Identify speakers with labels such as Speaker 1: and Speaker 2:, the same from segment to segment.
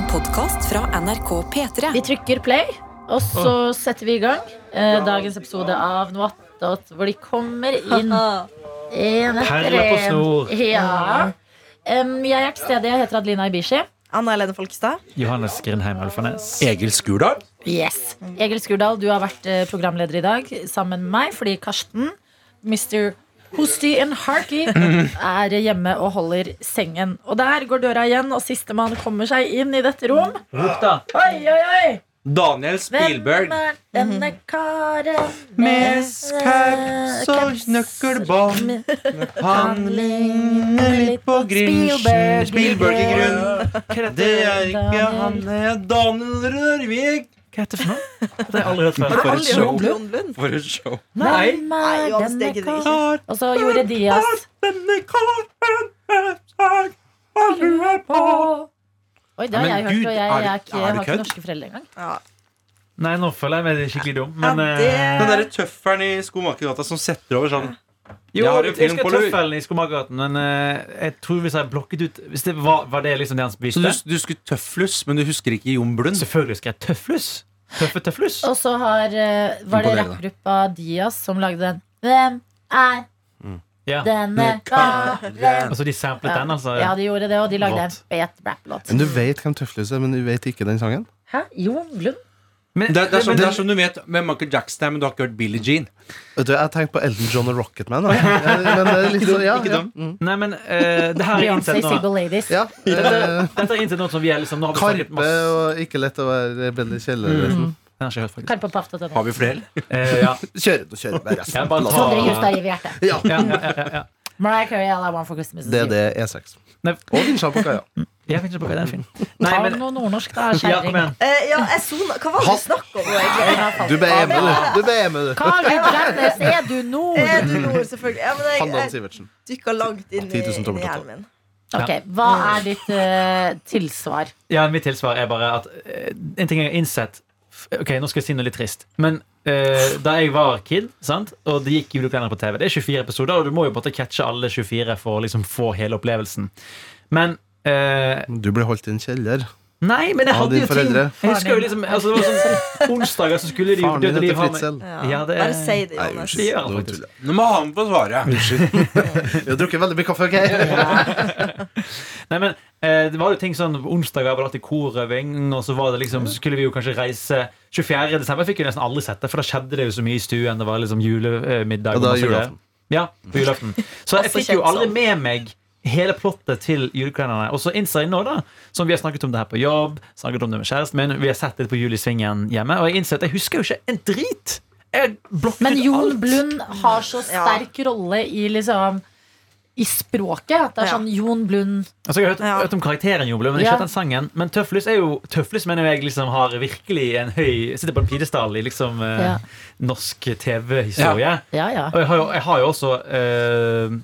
Speaker 1: En podkast fra NRK P3.
Speaker 2: Vi trykker play, og så setter vi i gang eh, dagens episode av Noattot, hvor de kommer inn en etter
Speaker 3: Perler på
Speaker 2: en.
Speaker 3: snor.
Speaker 2: Ja. Em, jeg er til stede. Jeg heter Adelina Ibishi.
Speaker 4: Anna Helene Folkestad.
Speaker 3: Johannes Grindheim Alfanes.
Speaker 5: Egil Skurdal.
Speaker 2: Yes. Egil Skurdal, du har vært eh, programleder i dag sammen med meg, fordi Karsten, Mr. Hosti and Harky, er hjemme og holder sengen. Og der går døra igjen, og sistemann kommer seg inn i dette rom. Oi, oi, oi!
Speaker 5: Daniel Spielberg.
Speaker 2: Hvem er denne karen
Speaker 5: Med caps og nøkkelbånd. Han ligner litt på Grinchen. Spielberg i grunnen. Det er ikke han, det er Daniel Rørvik.
Speaker 3: Hva heter det for noe? Det har jeg aldri hørt før.
Speaker 5: For et
Speaker 4: Aldri
Speaker 5: show.
Speaker 4: hørt Jon Lund.
Speaker 5: For et show.
Speaker 3: Nei.
Speaker 2: Nei,
Speaker 4: Nei,
Speaker 2: er
Speaker 4: Johannes, det gidder jeg ikke.
Speaker 2: Og så gjorde Dias
Speaker 5: Denne karen er sang du er på.
Speaker 2: Oi, det har jeg hørt, og jeg, jeg, er ikke, har ikke norske foreldre engang.
Speaker 4: Ja.
Speaker 3: Nei, nå føler jeg meg skikkelig dum. Men
Speaker 4: Ja, det-
Speaker 3: eh,
Speaker 5: Den derre tøffelen i Skomakergata som setter over sånn
Speaker 3: Jo,
Speaker 5: Jeg har
Speaker 3: jeg husker
Speaker 5: på
Speaker 3: tøffelen i Skomakergaten, men uh, jeg tror hvis jeg blokket ut Hvis det var, var det liksom det han
Speaker 5: Så du, du skulle tøfflus, men du husker ikke Jon Blund?
Speaker 3: Selvfølgelig husker jeg tøfflus. Tøffe tøfflus.
Speaker 2: Og så har, uh, var det rappgruppa Dias som lagde den. Hvem er
Speaker 3: Ja.
Speaker 2: denne karen?
Speaker 3: Altså, de samplet den, altså.
Speaker 2: Ja, de gjorde det, og de lagde en
Speaker 3: Rått.
Speaker 2: fet rapplåt.
Speaker 6: Men du vet hvem Tøflus er, men du vet ikke den sangen?
Speaker 2: Hæ? Jon Blund?
Speaker 3: Men,
Speaker 5: Det, er- det, er som,
Speaker 3: men-
Speaker 5: det er som du vet med Michael Jackson, men du har ikke hørt Billie Jean.
Speaker 6: Vet du, Jeg tenkte på Elton John og Rocketman. men det er litt sånn, ja, ja. Mm.
Speaker 3: Nei, men uh, det her er innsett nå.
Speaker 6: Ja
Speaker 3: Dette,
Speaker 6: eh,
Speaker 3: dette er innsett noe som vi er liksom Nå har
Speaker 6: Karpe
Speaker 3: masse
Speaker 6: og ikke lett å være rebell i kjelleren.
Speaker 3: Den har
Speaker 5: vi flere?
Speaker 3: Eh, ja.
Speaker 6: Kjør, nå kjører bare resten.
Speaker 3: Jeg bare ta.
Speaker 2: Sondre Justad gir hjertet.
Speaker 6: Ja,
Speaker 3: Ja, ja, ja, ja.
Speaker 2: Mariah Carey, All I Want for Christmas
Speaker 6: det er det E6.
Speaker 3: Nei.
Speaker 6: Og Vinsja
Speaker 3: ja. Ja, ikke på hva den er fin. Nei,
Speaker 2: Ta
Speaker 3: men
Speaker 2: noe nordnorsk, da,
Speaker 3: Ja,
Speaker 2: kjerring.
Speaker 3: Ja,
Speaker 4: Eh, ja, jeg sona. Hva var det du snakka om egentlig?
Speaker 6: Du ble hjemme, du. Du ble hjemme, du.
Speaker 2: Kari Bremnes, er du nord?
Speaker 4: Er du nord, selvfølgelig? Ja, men jeg, jeg dykka langt inn i,
Speaker 6: 10 000
Speaker 4: inn i min.
Speaker 2: Ok, Hva er ditt uh, tilsvar?
Speaker 3: Ja, mitt tilsvar er bare at uh, En ting jeg har innsett Ok, nå skal jeg si noe litt trist. Men eh, da jeg var kid, sant? og det gikk julekalender på TV Det er 24 episoder, og du må jo på catche alle 24 for å liksom få hele opplevelsen. Men eh,
Speaker 6: Du ble holdt i en kjeller.
Speaker 3: Nei, men jeg hadde jo ting? Jeg husker jo liksom altså, Det var sånn onsdager så skulle de
Speaker 6: Faren din heter Fritzel.
Speaker 4: Ja.
Speaker 3: Ja, det er-
Speaker 4: Bare si det,
Speaker 6: Nei, unnskyld.
Speaker 3: han
Speaker 6: Nå tuller jeg.
Speaker 5: Nå må han få svare.
Speaker 6: Vi har drukket veldig mye kaffe, OK?
Speaker 3: Nei, men eh, Det var jo ting sånn Onsdager var det alltid korøving, og så var det liksom Så skulle vi jo kanskje reise 24. desember fikk vi nesten aldri sett det, for da skjedde det jo så mye i stuen. Det var liksom julemiddag.
Speaker 6: Og da
Speaker 3: masse
Speaker 6: julaften.
Speaker 3: greier. Ja, på julaften. Så jeg
Speaker 4: Også
Speaker 3: fikk jo
Speaker 4: kjent
Speaker 3: aldri
Speaker 4: som.
Speaker 3: med meg hele plottet til julekalenderne. Og så innser jeg nå, da, som vi har snakket om det her på jobb, snakket om det med kjæresten min, vi har sett litt på Jul i Svingen hjemme, og jeg innser at jeg husker jo ikke en drit! Jeg blokket
Speaker 2: Men Jon
Speaker 3: alt.
Speaker 2: Blund har så
Speaker 4: Ja.
Speaker 2: sterk rolle i liksom i språket. At det er sånn Jon Blund
Speaker 3: Altså, jeg har hørt,
Speaker 4: Ja.
Speaker 3: hørt om karakteren Jon Blund, men
Speaker 2: Ja.
Speaker 3: den sangen. Men Tøflus er jo Tøflus mener jeg liksom har virkelig en høy Sitter på en pidestall i liksom eh,
Speaker 2: Ja.
Speaker 3: norsk TV-historie.
Speaker 2: Ja, ja.
Speaker 3: Og jeg har jo, jeg har jo også eh,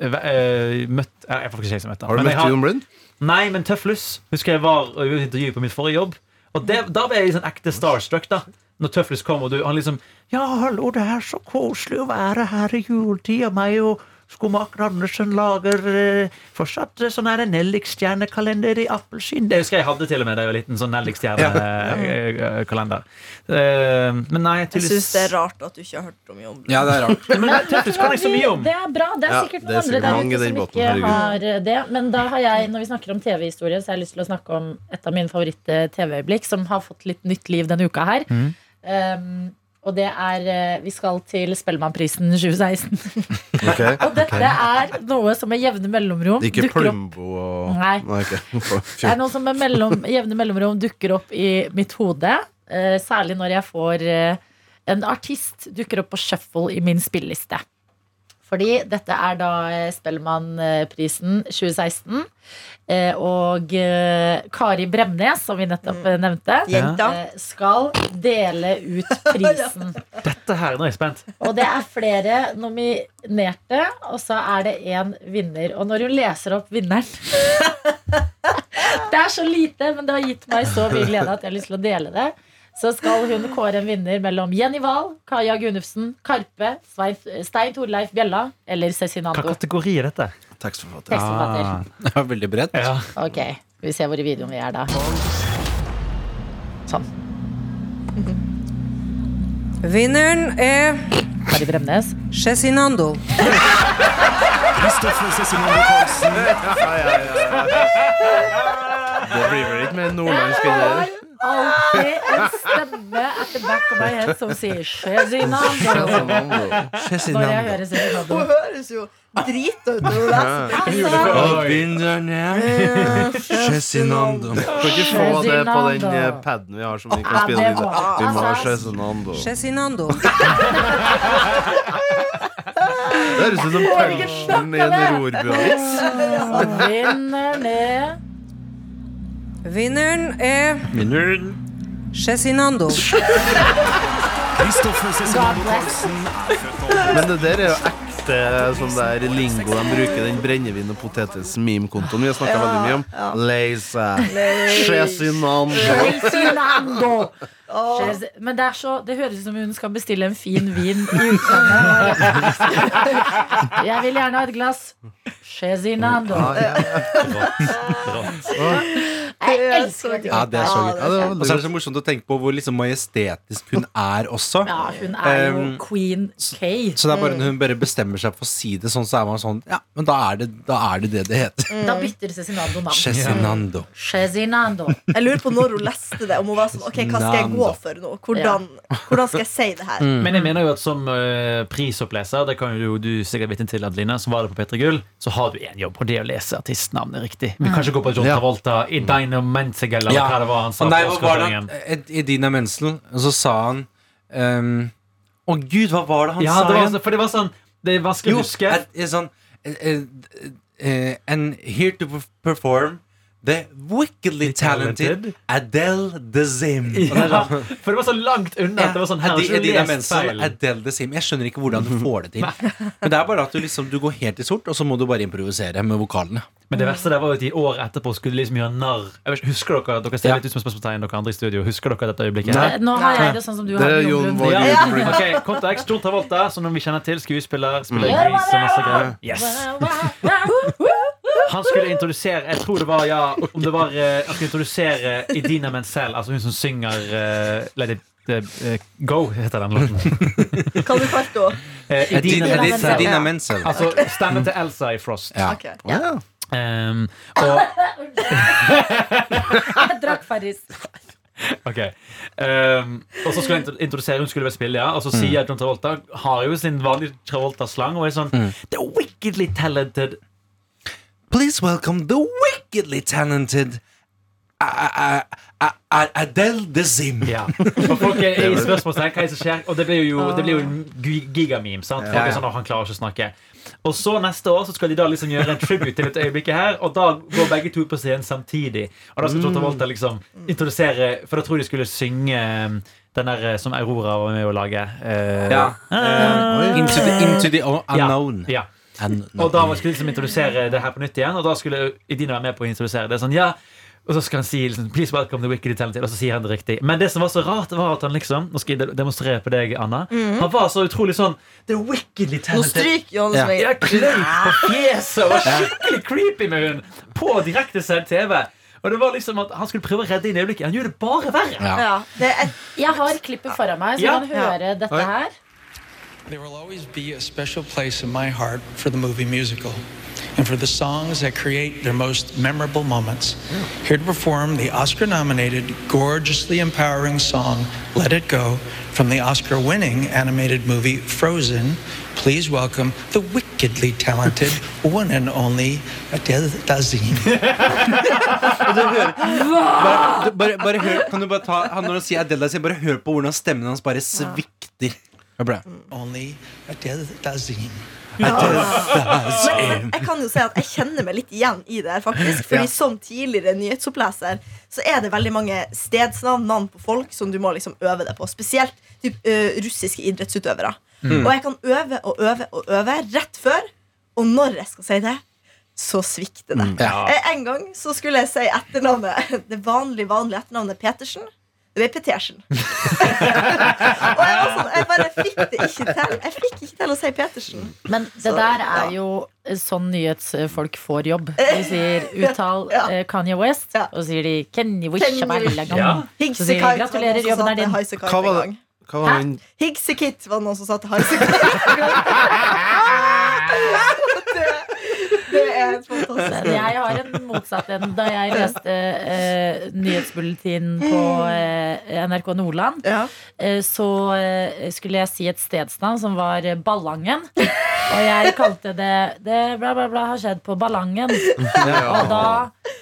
Speaker 3: eh, møtt Jeg er faktisk ikke jeg som heter
Speaker 6: Har du møtt Jon Blund?
Speaker 3: Nei, men Tøflus husker jeg var et intervju på mitt forrige jobb. Og det, da ble jeg liksom ekte starstruck. da Når Tøflus kom, og du, han liksom Ja, hallo, det er så koselig å være her i juletida. Meg og Skomaker Andersen lager eh, fortsatt eh, sånn her Nellik-stjernekalender i appelsin. Det husker jeg hadde til og med da jeg var liten. Sånn nellikstjernekalender. Eh, men nei,
Speaker 4: Jeg syns det er rart at du ikke har hørt om Jon Blund.
Speaker 5: Ja, det er rart.
Speaker 3: Men Tøflus kan jeg så mye om.
Speaker 2: Det er bra. Det er
Speaker 6: Ja,
Speaker 2: sikkert
Speaker 6: det er
Speaker 2: noen andre der ute som ikke har eh, det. Men da har jeg, når vi snakker om TV-historie, så har jeg lyst til å snakke om et av mine favoritt-TV-øyeblikk, som har fått litt nytt liv denne uka her.
Speaker 3: Mm.
Speaker 2: Um, og det er eh, Vi skal til Spellemannprisen 2016.
Speaker 6: Okay,
Speaker 2: Og dette er noe som med jevne mellomrom
Speaker 6: Ikke Plumbo og
Speaker 2: Nei.
Speaker 6: ok.
Speaker 2: Det er noe som med mellom, jevne mellomrom dukker opp i mitt hode. eh, særlig når jeg får eh, en artist dukker opp på shuffle i min spilleliste. Fordi dette er da eh, Spellemannprisen 2016. eh, Og eh, Kari Bremnes, som vi nettopp eh, nevnte, eh, skal dele ut prisen.
Speaker 3: Dette her, nå er jeg spent.
Speaker 2: Og det er flere nominerte, og så er det én vinner. Og når hun leser opp vinneren Det er så lite, men det har gitt meg så mye glede at jeg har lyst til å dele det. Så skal hun kåre en vinner mellom Jenny Wahl, Kaja Gunnufsen, Karpe, Svein, Stein Torleif Bjella eller
Speaker 3: Hva
Speaker 2: Cezinando.
Speaker 3: kategori er dette?
Speaker 6: Tekstforfatter.
Speaker 2: Tekstforfatter.
Speaker 3: Ah,
Speaker 5: Det er veldig bredt.
Speaker 3: ja.
Speaker 2: Ok. Vi se hvor i videoen vi er da. Sånn.
Speaker 7: Vinneren er
Speaker 2: Kari Bremnes.
Speaker 7: Cezinando.
Speaker 6: Det blir vel ikke mer nordlandsk enn det?
Speaker 2: Alltid en stemme etter the back of my head som sier Cezinando. Når jeg hører Cezinando.
Speaker 4: Hun høres jo drita ut når hun leser
Speaker 5: er Cezinando.
Speaker 6: Kan ikke få det på den eh, paden vi har som vi kan spille
Speaker 2: inn.
Speaker 6: Vi må ha
Speaker 2: altså-
Speaker 6: Cezinando.
Speaker 7: Cezinando.
Speaker 6: Det høres ut som punchen i en rorbuavis.
Speaker 2: Vinner er
Speaker 7: Vinneren er
Speaker 5: Vinneren
Speaker 7: Cezinando.
Speaker 2: God bless.
Speaker 6: Men det der er jo ekte sånn der lingo de bruker, den brennevin- og potetes-meme-kontoen vi har snakka veldig mye om. Leise. Cezinando.
Speaker 2: Cezinando. Cez- Men det, er så, det høres ut som hun skal bestille en fin vin i utlandet. Jeg vil gjerne ha et glass Cezinando. Jeg elsker at
Speaker 5: Ja, det er så gøy.
Speaker 6: Ja, det var
Speaker 5: Og
Speaker 6: veldig
Speaker 5: så er det så morsomt å tenke på hvor liksom majestetisk hun er også.
Speaker 2: Ja, hun er jo
Speaker 5: Um,
Speaker 2: queen K.
Speaker 5: Så det er bare når hun bare bestemmer seg for å si det sånn, så er man sånn Ja, men da er det da er det, det det heter.
Speaker 2: Da bytter Cezinando navn.
Speaker 5: Cezinando.
Speaker 2: Cezinando.
Speaker 4: Jeg lurer på når hun leste det, om hun var sånn Ok, hva skal jeg gå for nå? Hvordan, hvordan skal jeg si det her?
Speaker 3: Men jeg mener jo at som uh, prisoppleser, det kan jo du sikkert vitne til, Adeline, som var det på P3 Gull, så har du én jobb, og det er å lese artistnavnet riktig. Vi kan ikke gå på John
Speaker 6: Ja.
Speaker 3: Travolta i Dina Menziger, eller
Speaker 5: Ja.
Speaker 3: hva det var han sa.
Speaker 5: Nei, hva var det han Ed- Menzel, og så sa han um, Å gud, hva var det han
Speaker 3: Ja,
Speaker 5: sa
Speaker 3: det var, for det var sånn Det er vanskelig å huske.
Speaker 5: at- er sånn uh, uh, uh, And here to perform The wickedly talented
Speaker 3: Talented.
Speaker 5: Adele Dezim.
Speaker 3: Ja, for det var så langt unna Ja, det var sånn her, lest
Speaker 5: Menzel,
Speaker 3: feil.
Speaker 5: Adele Dezim. Jeg skjønner ikke hvordan du får det til. Men det er bare at du liksom Du går helt i sort, og så må du bare improvisere med vokalene.
Speaker 3: Men det verste der var jo at i år etterpå skulle de liksom gjøre narr Jeg vet Husker dere dere ser
Speaker 5: Ja.
Speaker 3: litt ut som spørsmålstegn, dere andre i studio. Husker dere dette øyeblikket?
Speaker 6: Nei.
Speaker 2: Nå har jeg det sånn som du
Speaker 6: Det
Speaker 2: har
Speaker 6: er
Speaker 2: det,
Speaker 6: Jon
Speaker 2: ja.
Speaker 3: Ja,
Speaker 6: Blund.
Speaker 3: ok, Kontekst. John Travolta, som vi kjenner til. Skuespiller. Spiller Grease og masse greier. Yes. Han skulle introdusere Jeg tror det var ja Om det var eh, Han skulle introdusere Idina Menzel, altså hun som synger uh, Let it eh, Go, heter den låten.
Speaker 4: Hva du kalte henne?
Speaker 3: Eh, Idina
Speaker 2: Menzel.
Speaker 3: Altså stemmen til Elsa i Frost.
Speaker 5: Ja.
Speaker 4: Okay.
Speaker 6: Ja.
Speaker 3: Um, og
Speaker 2: Jeg drakk Farris.
Speaker 3: Ok um, Og så skulle hun introdusere Hun skulle være spille, ja Og så sier John Travolta Har jo sin vanlige Travolta-slang Og er sånn The wickedly talented
Speaker 5: Please welcome the wickedly talented A- A- A- Adele Adele Dezim.
Speaker 3: Ja Og folk er i spørsmålstegn Hva er det som skjer? Og det blir jo, det blir jo gigameme sant? Folk er sånn at Han klarer ikke å snakke Og så neste år så skal de da liksom gjøre en tribute til et øyeblikk her Og da går begge to på scenen samtidig Og da skal John Travolta liksom introdusere For da tror jeg de skulle synge um, Den der eh, som Aurora var med å lage Uh,
Speaker 5: Ja.
Speaker 3: Uh,
Speaker 5: Into the, into the unknown.
Speaker 3: Ja, ja. Og da skulle liksom introdusere det her på nytt igjen, og da skulle Idina være med på å introdusere det. Sånn, ja og så skal han si liksom, Please welcome the wicked talented, og så sier han det riktig. Men det som var så rart, var at han liksom Nå skal jeg demonstrere på deg, Anna. Han var så utrolig sånn The wickedly
Speaker 4: Nå
Speaker 3: talented.
Speaker 4: stryker Johannes
Speaker 5: Ja.
Speaker 4: meg.
Speaker 3: Jeg kløy på fjeset og var skikkelig creepy med hun på direktesendt TV. Og det var liksom at Han skulle prøve å redde inn øyeblikket. Han gjorde det bare verre.
Speaker 5: Ja.
Speaker 4: Ja, det er
Speaker 2: Jeg har klippet foran meg, så
Speaker 3: Ja.
Speaker 2: kan høre dette
Speaker 5: Oi.
Speaker 2: her.
Speaker 8: There will always be a special place in my heart for the movie musical and for the songs that create their most memorable moments. Here to perform the Oscar nominated, gorgeously empowering song Let It Go from the Oscar winning animated movie Frozen, please welcome the wickedly talented one and only Adele Dazim.
Speaker 5: Bare, bare, bare hør, kan du bare ta Når han sier Adele Dezim, bare hør på hvordan stemmen hans bare svikter. Hør på det.
Speaker 8: only Adele Ja.
Speaker 4: Men jeg kan jo si at jeg kjenner meg litt igjen i det her, faktisk. Fordi
Speaker 5: Ja.
Speaker 4: som tidligere nyhetsoppleser så er det veldig mange stedsnavn, navn på folk, som du må liksom øve deg på. Spesielt typ, ø, russiske idrettsutøvere. Og jeg kan øve og øve og øve rett før, og når jeg skal si det, så svikter det.
Speaker 5: Ja.
Speaker 4: Eh, En gang så skulle jeg si etternavnet det vanlige, vanlige etternavnet Petersen. Det Petersen. og jeg, var sånn, jeg bare fikk det ikke til. Jeg fikk ikke til å si Petersen.
Speaker 2: Men det
Speaker 4: Så,
Speaker 2: der
Speaker 4: ja.
Speaker 2: er jo sånn nyhetsfolk får jobb. De sier uttal
Speaker 4: Ja.
Speaker 2: eh, Kanye West,
Speaker 4: Ja.
Speaker 2: og så sier de Kenny Wish.
Speaker 3: Ja.
Speaker 2: Så sier de gratulerer, jobben er din.
Speaker 6: Hva var det? Hva var den
Speaker 4: Higsekit var det noen som sa til Higsekit. det, det er fantastisk.
Speaker 2: Men jeg har en motsatt en. Da jeg leste uh, nyhetsbulletinen på uh, NRK Nordland,
Speaker 4: Ja.
Speaker 2: uh, så skulle jeg si et stedsnavn som var Ballangen. Og jeg kalte det Det bla, bla, bla har skjedd på Ballangen. Og da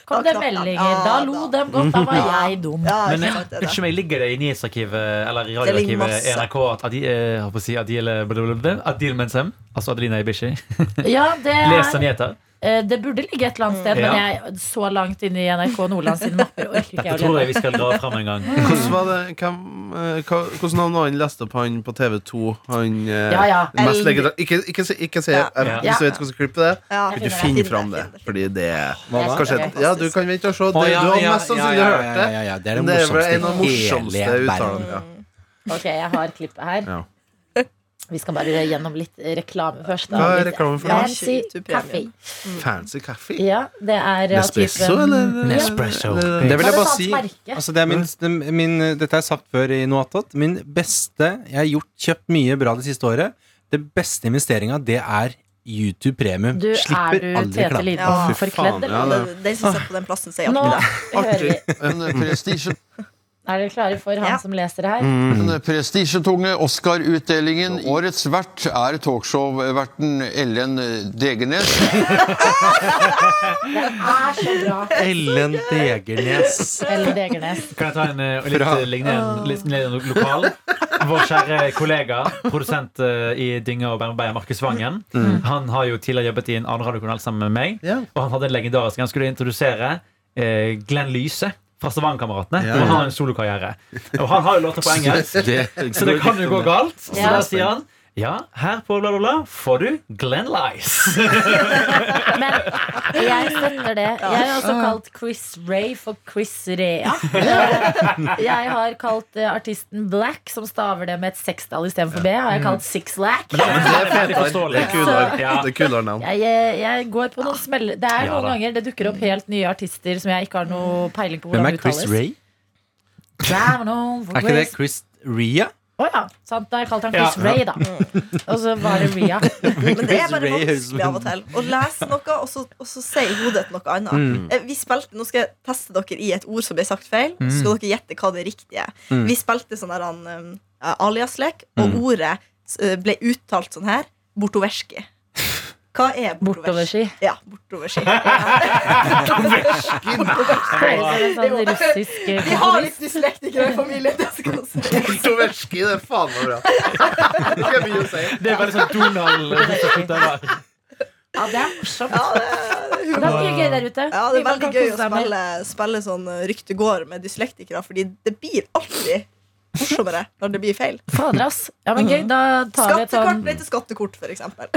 Speaker 2: kom det meldinger. Da lo de godt. Da var jeg dum.
Speaker 4: Ja,
Speaker 3: Men om jeg ligger det i nyhetsarkivet eller i radioarkivet i NRK at Adil, eh, Adil Mensem, altså Adelina Ibishi,
Speaker 2: Ja,
Speaker 3: leser
Speaker 2: er
Speaker 3: nyheter.
Speaker 2: Eh, Det burde ligge et eller annet sted,
Speaker 3: Ja.
Speaker 2: men jeg er så langt inn i NRK Nordland sine mapper orker ikke
Speaker 3: Dette
Speaker 2: jeg å
Speaker 3: tror jeg vi skal dra fram en gang.
Speaker 6: Hvordan var det hvem, eh, hva, Hvordan navn var han leste opp han på TV2? Han eh,
Speaker 2: Ja, ja.
Speaker 6: mest legger. Ikke, ikke, ikke si
Speaker 4: Ja.
Speaker 6: eh,
Speaker 3: Ja.
Speaker 6: Hvis du vet hvordan klippet er. Kan du finne
Speaker 4: det.
Speaker 6: fram det? Fordi det Kanskje,
Speaker 2: Ja.
Speaker 6: ja, du kan vente og se. Det, du har mest sannsynlig hørt det.
Speaker 5: ja, ja, ja, Det er
Speaker 6: en av
Speaker 5: de
Speaker 6: morsomste uttalene.
Speaker 2: Ok, jeg har klippet her. Vi skal bare gjennom litt reklame først.
Speaker 6: Hva er
Speaker 2: Litt
Speaker 6: reklame for?
Speaker 2: Fancy kaffe.
Speaker 6: Fancy kaffe?
Speaker 2: Ja, det er
Speaker 6: Nespresso,
Speaker 2: typen-
Speaker 6: eller?
Speaker 3: Nespresso.
Speaker 6: eller-
Speaker 5: Det vil jeg
Speaker 2: er
Speaker 5: bare si. Altså, det er min, min, dette har jeg sagt før i noe attåt. Min beste Jeg har gjort, kjøpt mye bra det siste året. Det beste investeringa, det er YouTube Premium.
Speaker 2: Du, er
Speaker 5: Slipper
Speaker 2: du
Speaker 5: aldri
Speaker 2: Tete. Lidbom
Speaker 4: Ja,
Speaker 2: forkledd,
Speaker 6: ja.
Speaker 4: Det- Den som sitter på den plassen, sier
Speaker 2: Nå
Speaker 4: alltid det.
Speaker 2: vi.
Speaker 9: En prestisje,
Speaker 2: Er dere klare for han
Speaker 4: Ja.
Speaker 2: som leser det her?
Speaker 6: Mm.
Speaker 9: den prestisjetunge Oscar-utdelingen. Årets vert er talkshow-verten Ellen Degernes.
Speaker 2: Det er så bra.
Speaker 5: Ellen Degernes.
Speaker 2: Ellen Degernes.
Speaker 3: Kan jeg ta en eh, litt lignende, litt lokal? Vår kjære kollega, produsent eh, i Dynge og Beyer, Markus Vangen, han har jo tidligere jobbet i en annen radiokanal sammen med meg.
Speaker 6: yeah.
Speaker 3: Og han hadde en legendarisk Han skulle introdusere eh, Glenn Lyse fra Stavangerkameratene.
Speaker 6: Ja.
Speaker 3: Og han har en solokarriere. Og han har jo låter på engelsk, så det kan jo gå galt. Så
Speaker 2: Ja.
Speaker 3: da sier han ja, her på bla, bla, bla får du Glenn Lice.
Speaker 2: Men jeg støtter det. Jeg har også kalt Chris Ray for Chris Rea. Jeg har kalt eh, artisten Black, som staver det med et sekstall istedenfor B, har jeg kalt Six Lack.
Speaker 6: Det er er kulere. Er navn.
Speaker 2: Jeg, går på noen smeller. Det er noen ganger det dukker opp helt nye artister som jeg ikke har noe peiling på
Speaker 5: Hvem er Chris. Ray? Er ikke det
Speaker 2: Chris-
Speaker 5: Chris Ria?
Speaker 2: oh, ja, sant. Da har jeg kalt han Chris
Speaker 3: Ja.
Speaker 2: Ray, da. Og så var det Ria.
Speaker 4: Men det er bare vanskelig av og til å lese noe, og så, og så si hodet noe annet. Mm. Vi spilte, Nå skal jeg teste dere i et ord som ble sagt feil, så skal dere gjette hva det riktige er. Vi spilte sånn der um, aliaslek, og ordet eh, ble uttalt sånn her. Bortoverski. Hva er bortoverski?
Speaker 2: Bortoverski.
Speaker 4: Ja, bortoverski.
Speaker 2: Ut sånn russisk
Speaker 4: Vi har litt dyslektikere i familien. Det skal.
Speaker 6: Bortoverski, det er faen meg bra. Det skal jeg begynne å si.
Speaker 3: Det er bare sånn Donald.
Speaker 2: Ja, det er morsomt.
Speaker 4: Ja, det er
Speaker 2: Det er mye gøy der ute.
Speaker 4: Ja, det er veldig gøy å spille, spille sånn uh, rykte går med dyslektikere, fordi det blir alltid morsommere når det blir feil.
Speaker 2: Fader, ass. Ja, men gøy. Da tar vi et sånn
Speaker 4: Skattekort blir til skattekort, for eksempel.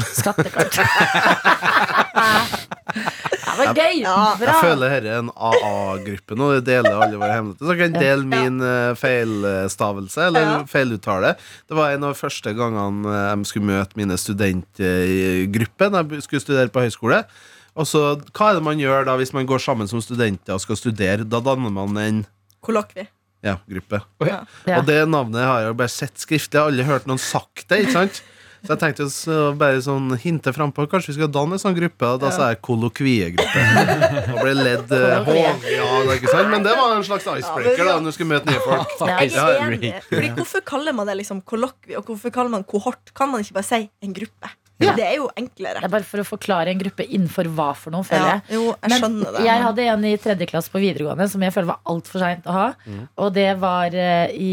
Speaker 2: Skattekart. det var gøy.
Speaker 4: Ja,
Speaker 2: Bra.
Speaker 6: Jeg føler dette er en AA-gruppe nå. De deler alle våre hemmeligheter. Så kan jeg dele min eh, feilstavelse, eller
Speaker 4: Ja.
Speaker 6: feiluttale. Det var en av de første gangene eh, jeg skulle møte mine studentgrupper når jeg skulle studere på høyskole. Og så, Hva er det man gjør da hvis man går sammen som studenter og skal studere? Da danner man en
Speaker 4: Kollokvie.
Speaker 6: ja, gruppe.
Speaker 2: Ja.
Speaker 6: Og det navnet har jeg jo bare sett skriftlig. Jeg har aldri hørt noen sagt det. ikke sant? Så jeg tenkte å bare sånn hinte frampå. Kanskje vi skal danne en sånn gruppe? Og da sa jeg kollokviegruppe. Og ble ledd eh. Ja, det er ikke sant? Men det var en slags icebreaker da når du skulle møte nye folk.
Speaker 4: Fordi Hvorfor kaller man det liksom kollokvie, og hvorfor kaller man kohort? Kan man ikke bare si en gruppe? Det er jo enklere.
Speaker 2: Det er bare for å forklare en gruppe innenfor hva for noe, føler
Speaker 4: Ja,
Speaker 2: jeg.
Speaker 4: jo, jeg
Speaker 2: Men
Speaker 4: det.
Speaker 2: jeg hadde en i tredje klasse på videregående som jeg føler var altfor seint å ha. Og det var eh, i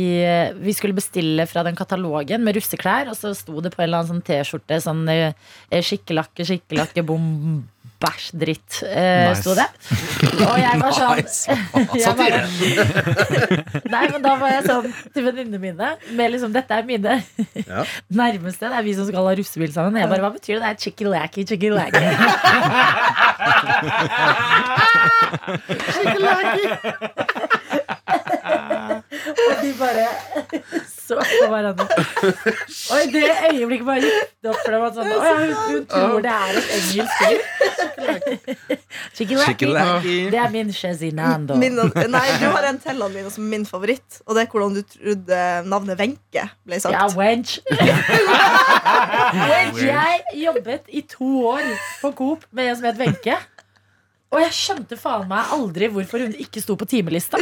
Speaker 2: Vi skulle bestille fra den katalogen med russeklær, og så sto det på en eller annen sånn T-skjorte sånn eh, skikkelakke, skikkelakke, bom, bæsj, dritt. Eh,
Speaker 3: Nice.
Speaker 2: Sto det. Og jeg var sånn jeg bare, Nei, men da var jeg sånn til venninnene mine med liksom Dette er mine
Speaker 6: Ja.
Speaker 2: nærmeste. Det er vi som skal ha russebil sammen. Og jeg bare, Hva betyr det? Det er chicky-lacky, chicky-lacky. Og de bare så på hverandre. Og i det øyeblikket bare gikk det opp for dem at sånn, hun, hun tror det er et engelsk ord. Det er min Chezinando.
Speaker 4: Nei, du har en til av mine som er min favoritt. Og det er hvordan du trodde navnet Wenche ble sagt.
Speaker 2: Ja, wench. wench. Jeg jobbet i to år på Coop med en som het Wenche. Og jeg skjønte faen meg aldri hvorfor hun ikke sto på timelista.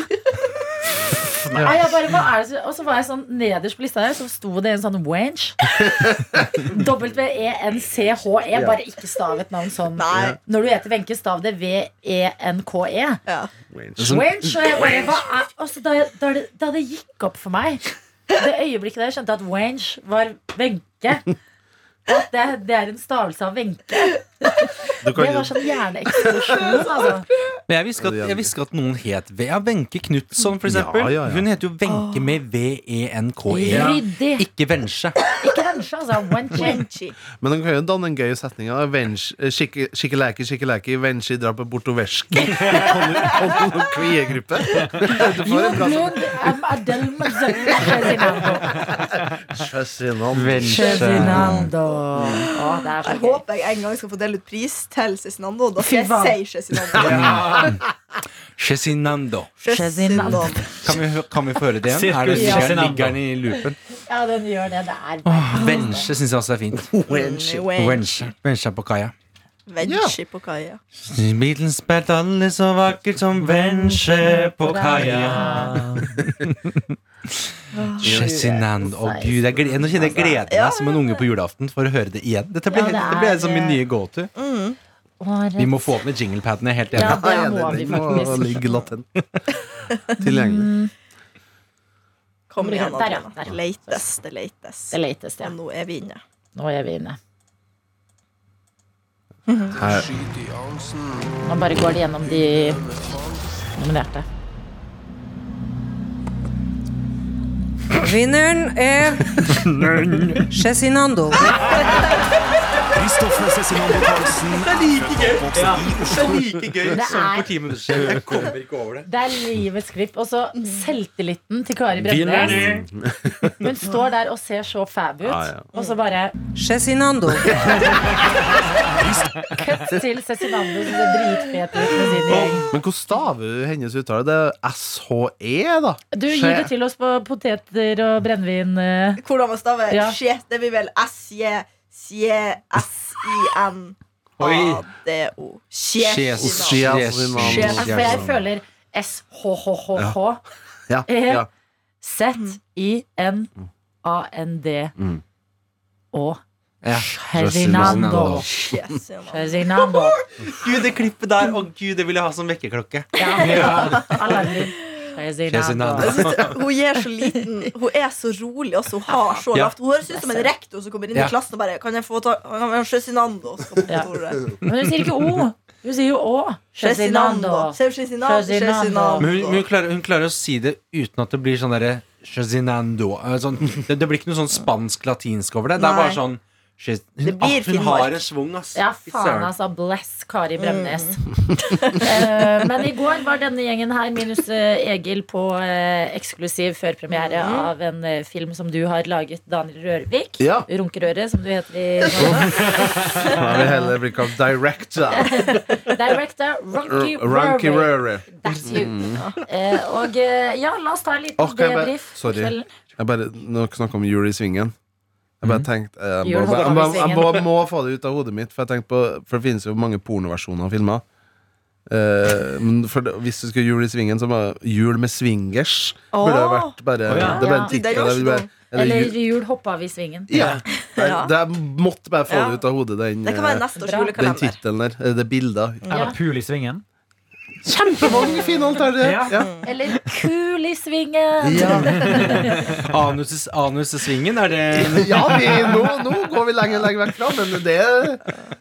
Speaker 2: Nei, jeg bare, hva er det? så- Og så var jeg sånn nederst på lista her, så sto det en sånn wench. W-E-N-C-H-E. Bare ikke stav et navn sånn.
Speaker 4: Nei.
Speaker 2: Når du heter Wenche, stav det V-E-N-K-E.
Speaker 4: Ja.
Speaker 2: Wench, og jeg bare, hva er da, da, det, da det gikk opp for meg Det øyeblikket der jeg skjønte at wench var Wenche Og at det, det er en stavelse av Wenche Det var sånn hjerneeksplosjon altså.
Speaker 5: Men jeg visste at, jeg visste at noen het V. Ja, Wenche Knutson, for eksempel.
Speaker 6: Ja, ja, ja.
Speaker 5: Hun heter jo Wenche med V-E-N-K-E.
Speaker 2: Ryddig
Speaker 5: Ikke Vensje.
Speaker 2: Ikke Wenche, altså Wenche.
Speaker 6: Men de kan jo danne en gøy setning. Vench- eh, skikke- Skikkeleiki, skikkeleiki, Venchi drar på Bortoverski. Kviegruppe. Du får en bra
Speaker 2: så
Speaker 4: Jeg håper jeg en gang skal få dele ut pris til Cezinando. Da skal jeg si Cezinando.
Speaker 5: Cezinando. Kan vi, kan vi få høre det igjen? Er det. Ligger den i loopen?
Speaker 2: Ja, den gjør det, det er
Speaker 5: Vensje syns jeg også er fint.
Speaker 4: Wenche.
Speaker 5: Vensje. Vensje på kaia.
Speaker 4: Vensje på kaia.
Speaker 5: Bilen spilte alle så vakkert som Vensje på kaia. Cezinando. Å gud, jeg gleder, nå kjenner jeg gleden meg som en unge på julaften for å høre det igjen. Dette blir,
Speaker 2: Ja, det
Speaker 5: dette ble
Speaker 2: er,
Speaker 5: som min nye go-to. Vi må få opp med jinglepadene. Helt
Speaker 2: Ja, det må vi faktisk
Speaker 6: ligge latent. Tilgjengelig.
Speaker 4: Kom igjen,
Speaker 2: Der, ja. Der.
Speaker 4: Leites, det leites.
Speaker 2: Det latest, ja
Speaker 4: Og nå er vi inne.
Speaker 2: Nå er vi inne
Speaker 6: Her.
Speaker 2: Nå bare går det gjennom de nominerte
Speaker 7: Vinneren er Cezinando.
Speaker 10: Kristoffer Cezinando Karlsen
Speaker 5: Det er like gøy
Speaker 2: Det
Speaker 5: som
Speaker 2: er-
Speaker 5: for ti minutter siden. Jeg kommer ikke over det.
Speaker 2: Det er livets klipp. Og så selvtilliten til Kari Bremnes. Hun står der og ser så fab ut,
Speaker 6: ah, ja.
Speaker 2: og så bare
Speaker 7: Cezinando.
Speaker 2: kutt til Cezinando som ser dritfet ut med sin gjeng.
Speaker 6: Men hvordan staver du hennes uttale? Det er SHE, da.
Speaker 2: Du gir det til oss på poteter og brennevin. eh.
Speaker 4: Hvordan man staver
Speaker 2: Ja.
Speaker 4: Shit, det blir vel S-J-S-I-N-A-D-O.
Speaker 2: Altså, for jeg føler S-H-H-H-H. Eh. Z-I-N-A-N-D
Speaker 6: Mm.
Speaker 2: og
Speaker 5: Ferdinando.
Speaker 2: Cezinando.
Speaker 5: Gud, det klippet der! Å gud, det vil jeg ha som vekkerklokke.
Speaker 2: Ja.
Speaker 4: Jeg Hun er så liten Hun er så rolig også. Hun har så lavt Hun høres ut som en rektor som kommer inn
Speaker 5: Ja.
Speaker 4: i klassen og bare Kan jeg få ta?
Speaker 2: Ja. Men hun sier ikke O. Hun sier jo Å.
Speaker 4: Cezinando.
Speaker 5: Men hun, hun, klarer, hun klarer å si det uten at det blir sånn derre Cezinando. Eh, Sånn, det, det blir ikke noe sånn spansk-latinsk over det. Det er bare sånn Cez- hun,
Speaker 4: Det blir
Speaker 5: ah, hun har en svung, ass.
Speaker 2: Ja, faen, altså. Bless Kari Bremnes. Eh, men i går var denne gjengen her, minus uh, Egil, på uh, eksklusiv førpremiere av en film som du har laget, Daniel Rørvik.
Speaker 6: Ja.
Speaker 2: Runkerøret, som du heter i Norge.
Speaker 6: Da vil heller bli kalt director.
Speaker 2: Director Runky
Speaker 6: Runky
Speaker 2: Rørvik. That's you. Eh, og ja, la oss ta en liten
Speaker 6: okay,
Speaker 2: debrief.
Speaker 6: Sorry.
Speaker 2: kvelden.
Speaker 6: Jeg bare, nå snakker om jul i svingen Jeg bare tenkte eh, Jeg, må, jeg, må, jeg må,
Speaker 2: svingen.
Speaker 6: må få det ut av hodet mitt For, jeg på, for det finnes jo mange pornoversjoner av filmer Uh, men for det, Hvis du skulle jul i svingen Så må Jul med swingers Burde det vært bare
Speaker 3: ja.
Speaker 6: Det bare en
Speaker 4: tikk, er
Speaker 6: eller
Speaker 2: Eller
Speaker 6: jul-
Speaker 2: jul hoppa vi i svingen.
Speaker 6: Ja,
Speaker 4: Ja.
Speaker 6: det, jeg måtte bare få det ut av hodet Den,
Speaker 4: Det kan være
Speaker 6: eh, den tittelen der Det bildet
Speaker 2: Ja.
Speaker 3: Eller Pool i svingen.
Speaker 6: Kjempemange fine alternativer
Speaker 3: Ja.
Speaker 6: ja.
Speaker 2: Eller Kul i svingen!
Speaker 5: Anus, anus i svingen, er det
Speaker 6: Ja, vi, nå, nå går vi lenger lenger vekk fra Men det